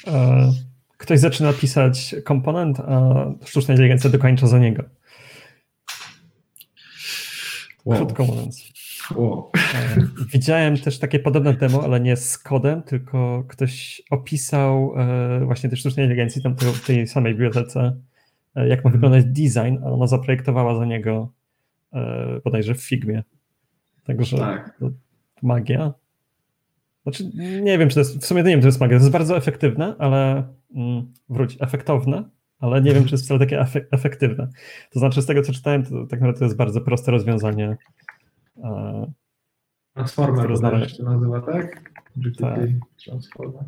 E, ktoś zaczyna pisać komponent, a sztuczna inteligencja dokończa za niego. Wow. Krótko mówiąc. Wow. E, widziałem też takie podobne demo, ale nie z kodem, tylko ktoś opisał e, właśnie tej sztucznej inteligencji tam w tej samej bibliotece, jak ma mhm. wyglądać design, a ona zaprojektowała za niego bodajże w Figmie. Także tak magia. Znaczy, nie wiem, czy to jest, w sumie nie wiem, czy to jest magia. To jest bardzo efektywne, ale wróć, efektowne, ale nie wiem, czy jest wcale takie efektywne. To znaczy, z tego, co czytałem, to tak naprawdę to jest bardzo proste rozwiązanie. E, Transformer to się nazywa, tak? GPT tak. Transformer.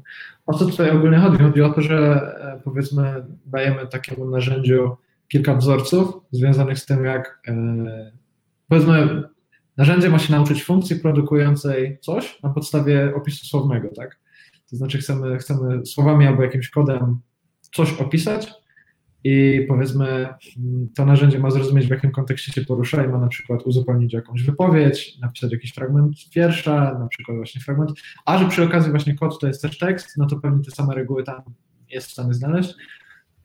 O co tutaj ogólnie chodzi? Chodzi o to, że e, powiedzmy dajemy takiemu narzędziu kilka wzorców związanych z tym, jak e, powiedzmy Narzędzie ma się nauczyć funkcji produkującej coś na podstawie opisu słownego, tak? To znaczy chcemy, chcemy słowami albo jakimś kodem coś opisać i powiedzmy mm, to narzędzie ma zrozumieć w jakim kontekście się porusza i ma na przykład uzupełnić jakąś wypowiedź, napisać jakiś fragment wiersza, na przykład właśnie fragment, a że przy okazji właśnie kod to jest też tekst, no to pewnie te same reguły tam jest w stanie znaleźć,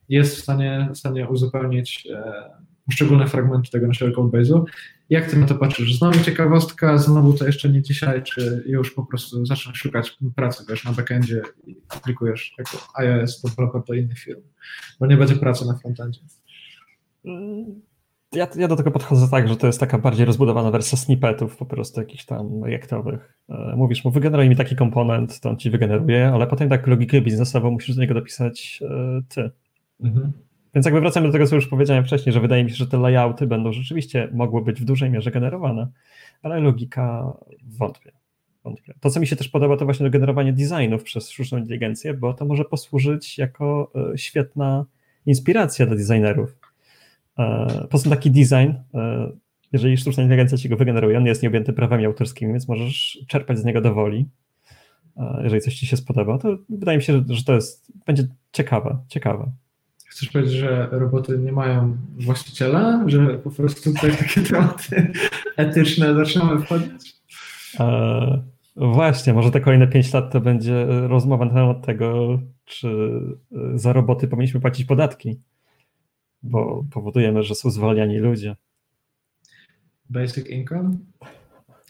jest w stanie, w stanie uzupełnić e, poszczególne fragmenty tego naszego codebase'u. Jak ty na to patrzysz? Znowu ciekawostka, znowu to jeszcze nie dzisiaj, czy już po prostu zaczniesz szukać pracy, wiesz, na backendzie i aplikujesz jako iOS developer do innych firm, bo nie będzie pracy na frontendzie. ja, ja do tego podchodzę tak, że to jest taka bardziej rozbudowana wersja snippetów po prostu jakichś tam reaktowych. E, mówisz mu, wygeneruj mi taki komponent, to on ci wygeneruje, ale potem tak logikę biznesową musisz do niego dopisać e, ty. Mhm. Więc jakby wracamy do tego, co już powiedziałem wcześniej, że wydaje mi się, że te layouty będą rzeczywiście mogły być w dużej mierze generowane, ale logika wątpię. wątpię. To, co mi się też podoba, to właśnie do generowania designów przez sztuczną inteligencję, bo to może posłużyć jako e, świetna inspiracja dla designerów E, poza taki design, e, jeżeli sztuczna inteligencja ci go wygeneruje, on jest nieobjęty prawami autorskimi, więc możesz czerpać z niego do woli. Jeżeli coś ci się spodoba, to wydaje mi się, że, to jest, będzie ciekawe, ciekawe. Chcesz powiedzieć, że roboty nie mają właściciela? Że po prostu tutaj takie tematy etyczne zaczynamy wchodzić? E, właśnie, może te kolejne 5 lat to będzie rozmowa na temat tego, czy za roboty powinniśmy płacić podatki bo powodujemy, że są zwalniani ludzie. Basic income?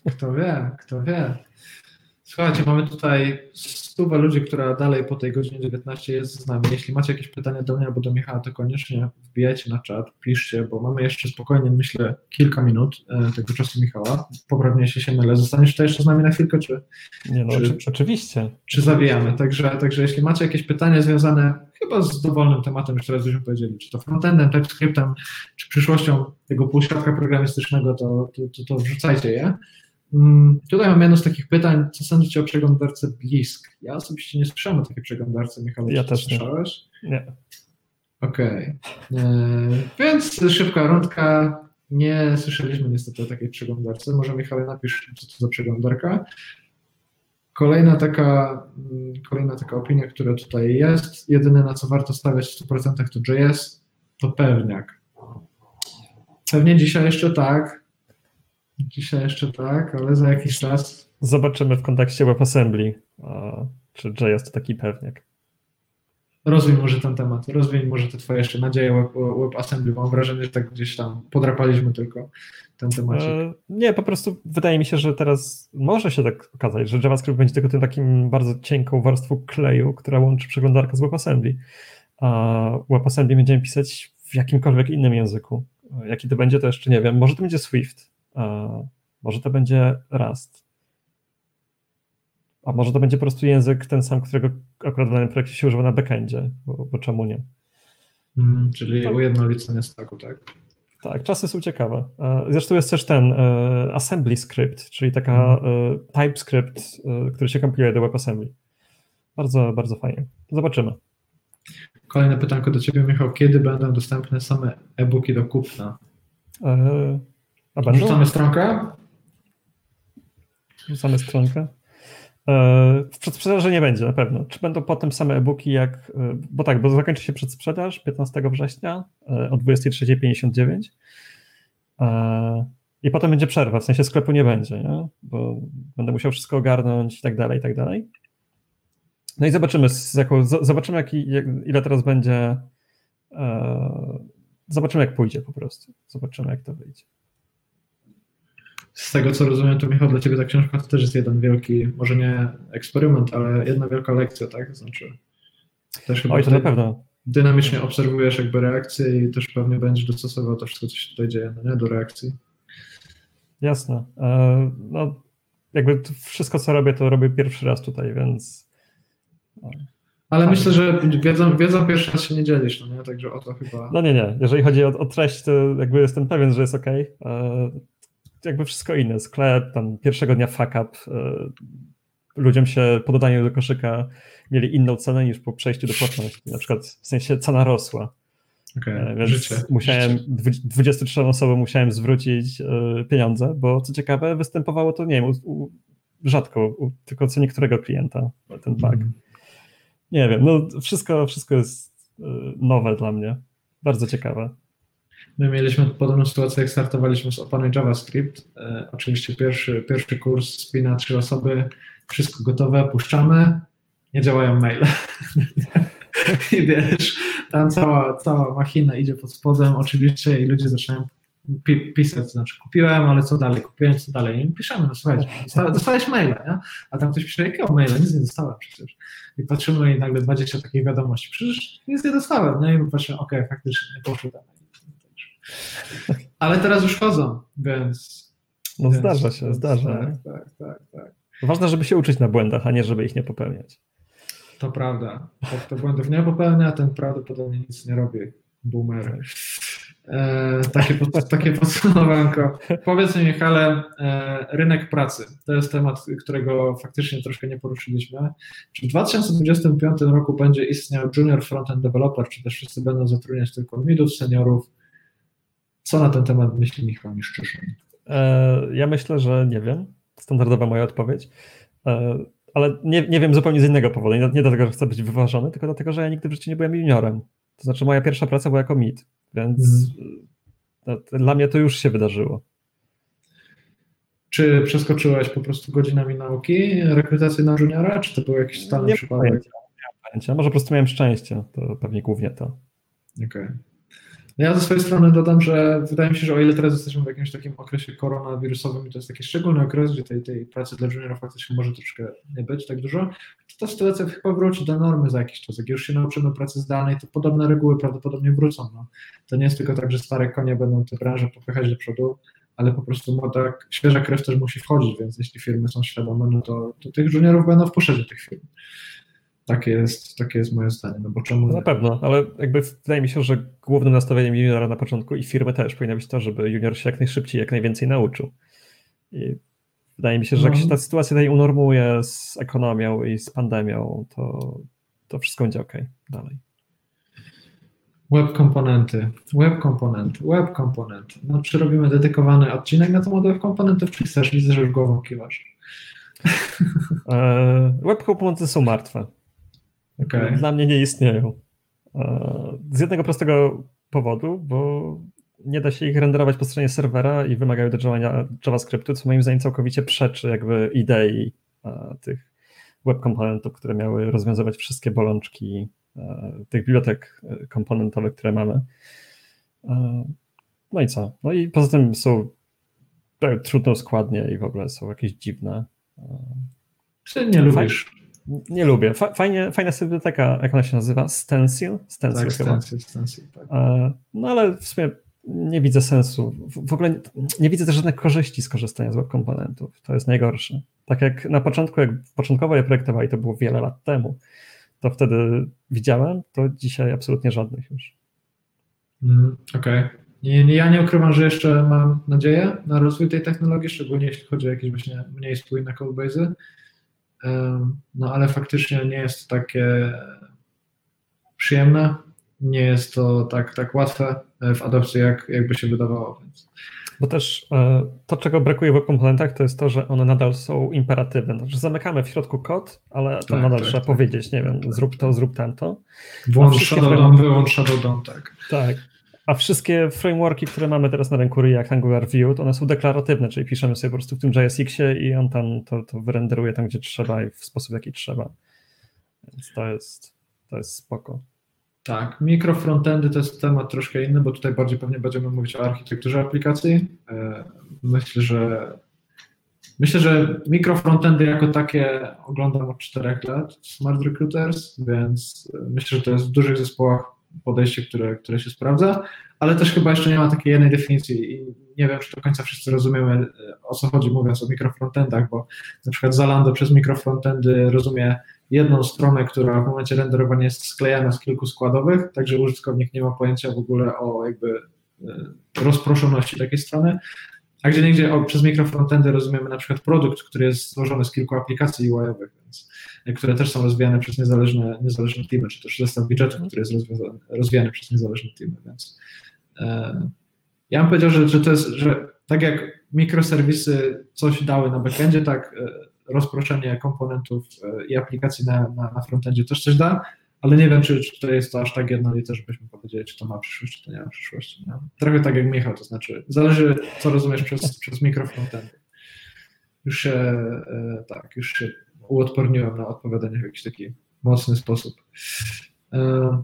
Kto wie, kto wie. Słuchajcie, mamy tutaj stówę ludzi, która dalej po tej godzinie 19 jest z nami. Jeśli macie jakieś pytania do mnie albo do Michała, to koniecznie wbijajcie na czat, piszcie, bo mamy jeszcze spokojnie, myślę, kilka minut e, tego czasu Michała. Poprawnie się się mylę. Zostaniesz tutaj jeszcze z nami na chwilkę, czy... Nie no, czy, oczywiście. Czy zawijamy? Także, także jeśli macie jakieś pytania związane chyba z dowolnym tematem, już teraz żeśmy powiedzieli, czy to frontendem, TypeScriptem, czy przyszłością tego półświadka programistycznego, to, to, to, to wrzucajcie je. Mm, tutaj mam jedno z takich pytań, co sądzicie o przeglądarce Blisk? Ja osobiście nie słyszałem o takiej przeglądarce, Michał, ja też słyszałeś? Nie. nie. Okej. Okay. E, więc szybka rundka. Nie słyszeliśmy niestety o takiej przeglądarce. Może Michał napisz, co to za przeglądarka. Kolejna taka, mm, kolejna taka opinia, która tutaj jest, jedyne na co warto stawiać w 100% to JS, to pewniak. Pewnie dzisiaj jeszcze tak, Dzisiaj jeszcze tak, ale za jakiś czas. Zobaczymy w kontekście WebAssembly, czy JS to taki pewniak. Rozwij może ten temat, rozwij może te twoje jeszcze nadzieje web, WebAssembly. Mam wrażenie, że tak gdzieś tam podrapaliśmy tylko ten temat. E, nie, po prostu wydaje mi się, że teraz może się tak okazać, że JavaScript będzie tylko tym takim bardzo cienką warstwą kleju, która łączy przeglądarkę z WebAssembly. A WebAssembly będziemy pisać w jakimkolwiek innym języku. Jaki to będzie, to jeszcze nie wiem. Może to będzie Swift, może to będzie Rust. A może to będzie po prostu język ten sam, którego akurat w danym projekcie się używa na backendzie, bo, bo czemu nie? Mm, czyli tak. ujednolicenie stacku, tak? Tak, czasy są ciekawe. Zresztą jest też ten uh, assembly script, czyli taka uh, TypeScript, który się kompiluje do WebAssembly. Bardzo, bardzo fajnie. Zobaczymy. Kolejne pytanko do Ciebie, Michał. Kiedy będą dostępne same e-booki do kupna? A będą? Wrzucamy stronkę? Wrzucamy stronkę. E, w przedsprzedaży nie będzie na pewno. Czy będą potem same e-booki jak, e, bo tak, bo zakończy się przedsprzedaż 15 września e, o 23.59 i potem będzie przerwa, w sensie sklepu nie będzie, nie? bo będę musiał wszystko ogarnąć i tak dalej, i tak dalej. No i zobaczymy, jaką, zobaczymy jak, ile teraz będzie, zobaczymy jak pójdzie po prostu, zobaczymy jak to wyjdzie z tego co rozumiem, to Michał, dla Ciebie ta książka to też jest jeden wielki, może nie eksperyment, ale jedna wielka lekcja, tak? Znaczy, też chyba Oj, to na pewno. Dynamicznie obserwujesz jakby reakcję i też pewnie będziesz dostosował to wszystko, co się tutaj dzieje, no nie? Do reakcji. Jasne. E, no, jakby wszystko, co robię, to robię pierwszy raz tutaj, więc... Ale tak. myślę, że wiedzą, wiedzą pierwszy raz się nie dzielisz, no nie? Także o to chyba... No nie, nie. Jeżeli chodzi o, o treść, to jakby jestem pewien, że jest ok jakby wszystko inne. Sklep, tam pierwszego dnia fuck up, e, ludziom się po dodaniu do koszyka mieli inną cenę niż po przejściu do płatności. Na przykład w sensie cena rosła. Okay, Więc życie, musiałem, 23 osobom musiałem zwrócić e, pieniądze, bo co ciekawe, występowało to, nie wiem, u, u, rzadko, u, tylko co niektórego klienta ten bug. Mm. Nie wiem, no wszystko, wszystko jest e, nowe dla mnie. Bardzo ciekawe. My mieliśmy podobną sytuację, jak startowaliśmy z Opanuj JavaScript. E, oczywiście pierwszy, pierwszy kurs spina trzy osoby, wszystko gotowe, puszczamy, nie działają maile. I wiesz, tam cała, cała machina idzie pod spodem oczywiście i ludzie zaczynają pi pisać, znaczy kupiłem, ale co dalej, kupiłem, co dalej. I piszemy, no słuchajcie, dostałeś maila, nie? A tam ktoś pisze, jakiego maila? Nic nie dostałem przecież. I patrzymy i nagle 20 takich wiadomości, przecież nic nie dostałem, nie? I my patrzymy, okej, okay, faktycznie nie poszło tam. Ale teraz już chodzą, więc. No więc, zdarza się, więc, zdarza. Tak, tak, tak, tak. Ważne, żeby się uczyć na błędach, a nie żeby ich nie popełniać. To prawda. Kto błędów nie popełnia, ten prawdopodobnie nic nie robi. Boomer. E, takie, takie podsumowanko. Powiedz mi, Michale, e, rynek pracy. To jest temat, którego faktycznie troszkę nie poruszyliśmy. Czy w 2025 roku będzie istniał junior frontend developer, czy też wszyscy będą zatrudniać tylko midów, seniorów? Co na ten temat myśli Michał Miszczyszyn? E, ja myślę, że nie wiem. Standardowa moja odpowiedź. E, ale nie, nie wiem zupełnie z innego powodu. Nie, nie dlatego, że chcę być wyważony, tylko dlatego, że ja nigdy w życiu nie byłem juniorem. To znaczy moja pierwsza praca była jako mid, więc hmm. dla mnie to już się wydarzyło. Czy przeskoczyłeś po prostu godzinami nauki rekrutacji na juniora, czy to był jakiś stany przypadek? Nie pojęcia. Może po prostu miałem szczęście, to pewnie głównie to. Okej. Okay. No ja ze swojej strony dodam, że wydaje mi się, że o ile teraz jesteśmy w jakimś takim okresie koronawirusowym i to jest taki szczególny okres, gdzie tej, tej pracy dla juniorów faktycznie może troszkę nie być tak dużo, to ta sytuacja chyba wróci do normy za jakiś czas. Jak już się nauczymy pracy zdalnej, to podobne reguły prawdopodobnie wrócą. No. To nie jest tylko tak, że stare konie będą tę branżę popychać do przodu, ale po prostu młoda, świeża krew też musi wchodzić, więc jeśli firmy są świadome, no to, to tych juniorów będą wpuszczać do tych firm. Takie jest, takie jest moje zdanie, no bo czemu... Na pewno, ale jakby wydaje mi się, że głównym nastawieniem juniora na początku i firmy też powinno być to, żeby junior się jak najszybciej, jak najwięcej nauczył. I wydaje mi się, że jak no. się ta sytuacja tutaj unormuje z ekonomią i z pandemią, to, to wszystko będzie ok dalej. Web komponenty, web komponenty, web komponenty. No, czy robimy dedykowany odcinek na temat web komponentów, czy chcesz? Widzę, że już głową kiwasz. E, web komponenty są martwe. Okay. Dla mnie nie istnieją. E, z jednego prostego powodu, bo nie da się ich renderować po stronie serwera i wymagają do działania JavaScriptu, co moim zdaniem całkowicie przeczy jakby idei e, tych web komponentów, które miały rozwiązywać wszystkie bolączki e, tych bibliotek komponentowych, które mamy. No i co? No i poza tym są trudno składnie i w ogóle są jakieś dziwne. Czy nie lubisz? Nie lubię. Fajnie, fajna jest biblioteka, jak ona się nazywa? Stencil? Stencil tak, chyba. Stencil, stencil tak. No ale w sumie nie widzę sensu. W ogóle nie, nie widzę też żadnych korzyści z korzystania z web komponentów. To jest najgorsze. Tak jak na początku, jak początkowo je projektowali, to było wiele lat temu, to wtedy widziałem, to dzisiaj absolutnie żadnych już. Mm, Okej. Okay. Nie, ja nie ukrywam, że jeszcze mam nadzieję na rozwój tej technologii, szczególnie jeśli chodzi o jakieś właśnie mniej spójne codebase'y. No ale faktycznie nie jest to takie przyjemne, nie jest to tak, tak łatwe w adopcji, jak, jakby się wydawało. Więc. Bo też e, to, czego brakuje w komponentach, to jest to, że one nadal są imperatywne. Znaczy zamykamy w środku kod, ale to tak, nadal tak, trzeba tak, powiedzieć, nie wiem, zrób to, zrób tamto. Włącz Shadow wyłącz Shadow tak. Tak. A wszystkie frameworki, które mamy teraz na rynku React, Angular, Vue, to one są deklaratywne, czyli piszemy sobie po prostu w tym JSX-ie i on tam to, to wyrenderuje tam, gdzie trzeba i w sposób, jaki trzeba. Więc to jest, to jest spoko. Tak, mikrofrontendy to jest temat troszkę inny, bo tutaj bardziej pewnie będziemy mówić o architekturze aplikacji. E, myślę, że myślę, że mikrofrontendy jako takie oglądam od czterech lat Smart Recruiters, więc myślę, że to jest w dużych zespołach podejście, które, które się sprawdza, ale też chyba jeszcze nie ma takiej jednej definicji i nie wiem, czy do końca wszyscy rozumiemy, e, o co chodzi mówiąc o mikrofrontendach, bo na przykład Zalando przez mikrofrontendy rozumie jedną stronę, która w momencie renderowania jest sklejana z kilku składowych, także użytkownik nie ma pojęcia w ogóle o jakby e, rozproszoności takiej strony, a gdzie niegdzie przez mikrofrontendy rozumiemy na przykład produkt, który jest złożony z kilku aplikacji UI-owych, więc które też są rozwijane przez niezależne, niezależne teamy, czy też zestaw widgetów, który jest rozwijany przez niezależne teamy, więc e, ja bym powiedział, że, że to jest, że tak jak mikroserwisy coś dały na backendzie, tak e, rozproszenie komponentów e, i aplikacji na, na, na frontendzie też coś da, ale nie wiem, czy, czy to jest to aż tak jednolite, żebyśmy powiedzieli, czy to ma przyszłość, czy to nie ma przyszłości. Nie? Trochę tak jak Michał, to znaczy zależy, co rozumiesz przez, przez mikrofrontendy. Już się, e, tak, już się uodporniłem na odpowiadanie w jakiś taki mocny sposób. E,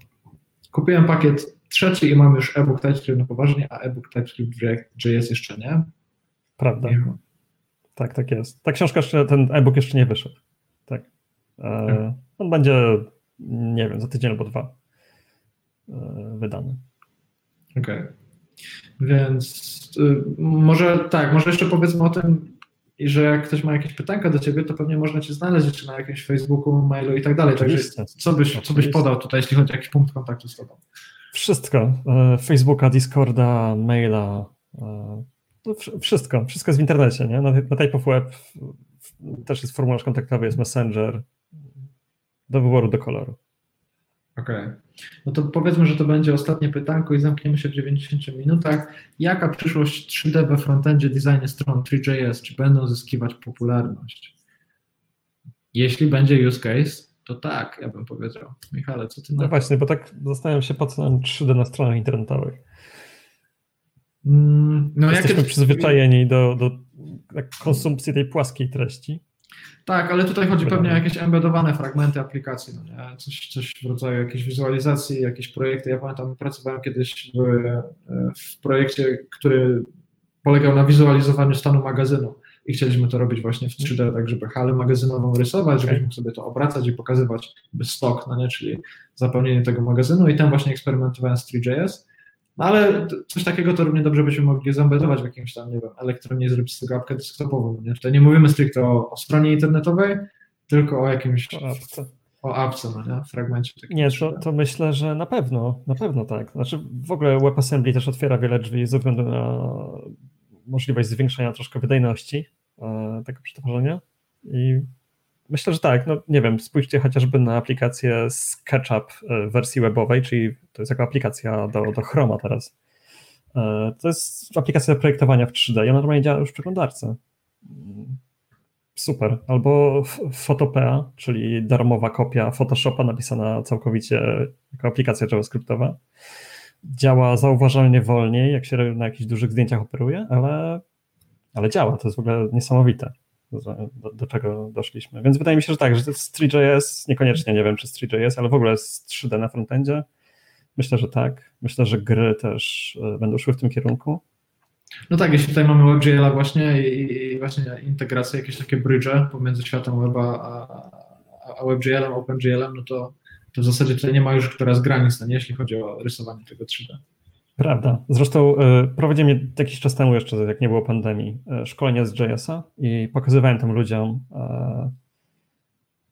kupiłem pakiet trzeci i mam już e-book TypeScript na poważnie, a e-book TypeScript w React.js jeszcze nie. Prawda. Tak, tak jest. Ta książka jeszcze, ten e-book jeszcze nie wyszedł. Tak. E, tak. on będzie, nie wiem, za tydzień albo dwa e, wydany. Okej. Okay. Więc y, może tak, może jeszcze powiedzmy o tym, że jak ktoś ma jakieś pytanka do ciebie, to pewnie można cię znaleźć czy na jakimś Facebooku, mailu i tak dalej. Także co byś, co byś podał tutaj, jeśli chodzi o jakiś punkt kontaktu z tobą? Wszystko. E, Facebooka, Discorda, maila. E, wszystko. Wszystko jest w internecie. Nie? Na, na Type of Web też jest formularz kontaktowy, jest Messenger. Do wyboru, do koloru. Okej. Okay. No to powiedzmy, że to będzie ostatnie pytanko i zamkniemy się w 90 minutach. Jaka przyszłość 3D we frontendzie, designie stron 3JS? Czy będą zyskiwać popularność? Jeśli będzie use case, to tak, ja bym powiedział. Michale, co ty na No właśnie, bo tak zastanawiam się, po co nam 3D na stronach internetowych. Mm, no Jesteśmy jakie... przyzwyczajeni do, do konsumpcji tej płaskiej treści. Tak, ale tutaj chodzi pewnie o jakieś embedowane fragmenty aplikacji, no nie? Coś, coś w rodzaju jakiejś wizualizacji, jakieś projekty. Ja pamiętam, pracowałem kiedyś w, w projekcie, który polegał na wizualizowaniu stanu magazynu i chcieliśmy to robić właśnie w 3D, tak żeby halę magazynową rysować, żebyśmy mógł sobie to obracać i pokazywać stok, no nie? czyli zapełnienie tego magazynu i tam właśnie eksperymentowałem z 3JS no ale coś takiego to równie dobrze byśmy mogli zambedować w jakimś tam, nie wiem, elektronie, zrobić z tego apkę desktopową. Nie? Tutaj nie mówimy stricte o, o stronie internetowej, tylko o jakimś o apce, no nie? fragmencie. Nie, to, to myślę, że na pewno, na pewno tak. Znaczy w ogóle WebAssembly też otwiera wiele drzwi ze względu na możliwość zwiększenia troszkę wydajności e, tego przetworzenia i Myślę, że tak. No, nie wiem, spójrzcie chociażby na aplikację SketchUp e, w wersji webowej, czyli to jest jako aplikacja do, do Chroma teraz. E, to jest aplikacja projektowania w 3D i ona normalnie działa już w przeglądarce. Super. Albo Photopea, czyli darmowa kopia Photoshopa napisana całkowicie jako aplikacja JavaScriptowa. Działa zauważalnie wolniej, jak się na jakichś dużych zdjęciach operuje, ale, ale działa. To jest w ogóle niesamowite do, do, czego doszliśmy. Więc wydaje mi się, że tak, że jest 3JS, niekoniecznie nie wiem, czy z 3JS, ale w ogóle z 3D na frontendzie. Myślę, że tak. Myślę, że gry też e, będą szły w tym kierunku. No tak, jeśli tutaj mamy WebGL właśnie i, i właśnie integrację, jakieś takie bridge pomiędzy światem weba a, a WebGL-em, OpenGL-em, no to, to w zasadzie tutaj nie ma już która z granic, no nie, jeśli chodzi o rysowanie tego 3D. Prawda. Zresztą y, prowadziłem jakiś czas temu jeszcze, jak nie było pandemii, y, szkolenie z JS-a i pokazywałem tam ludziom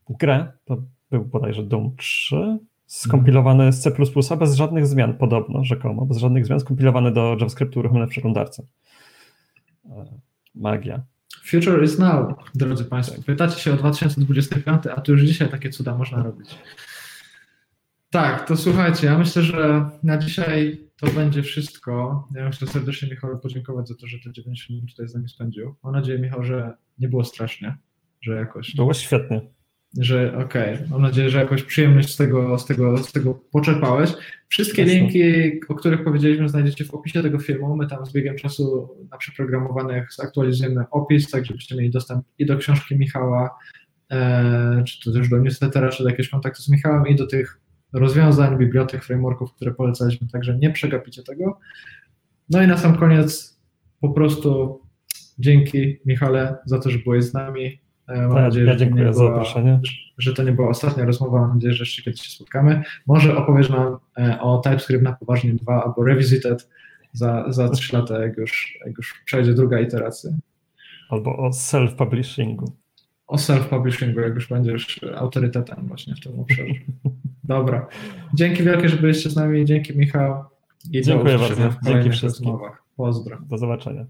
y, grę, to był bodajże Doom 3, skompilowany z C++ bez żadnych zmian, podobno, rzekomo, bez żadnych zmian, skompilowany do JavaScriptu uruchomiony w przeglądarce. Magia. Future is now, drodzy Państwo. Pytacie się o 2025, a tu już dzisiaj takie cuda można robić. Tak, to słuchajcie, ja myślę, że na dzisiaj to będzie wszystko. Ja chcę serdecznie Michał podziękować za to, że te 90 minut tutaj z nami spędził. Mam nadzieję, Michał, że nie było strasznie, że jakoś. Było świetnie. Że okej, okay. mam nadzieję, że jakoś przyjemność z tego, z tego, z tego poczerpałeś. Wszystkie Jasne. linki, o których powiedzieliśmy, znajdziecie w opisie tego filmu. My tam z biegiem czasu na przeprogramowanych zaktualizujemy opis, tak żebyście mieli dostęp i do książki Michała, e, czy to też do newslettera, czy do jakiegoś kontaktu z Michałem i do tych rozwiązań, bibliotek, frameworków, które polecaliśmy, także nie przegapicie tego. No i na sam koniec po prostu dzięki Michale za to, że byłeś z nami. E, mam tak, nadzieję, ja dziękuję że za zaproszenie. Że to nie była ostatnia rozmowa, mam nadzieję, że jeszcze kiedyś się spotkamy. Może opowiesz nam e, o TypeScript na poważnie 2 albo Revisited za, za 3 lata, jak już, jak już przejdzie druga iteracja. Albo o self-publishingu. O self-publishingu, jak już będziesz autorytetem właśnie w tym obszarze. Dobra. Dzięki wielkie, że byliście z nami. Dzięki Michał. I Dziękuję bardzo. Dzięki wszystkim. Pozdro. Do zobaczenia.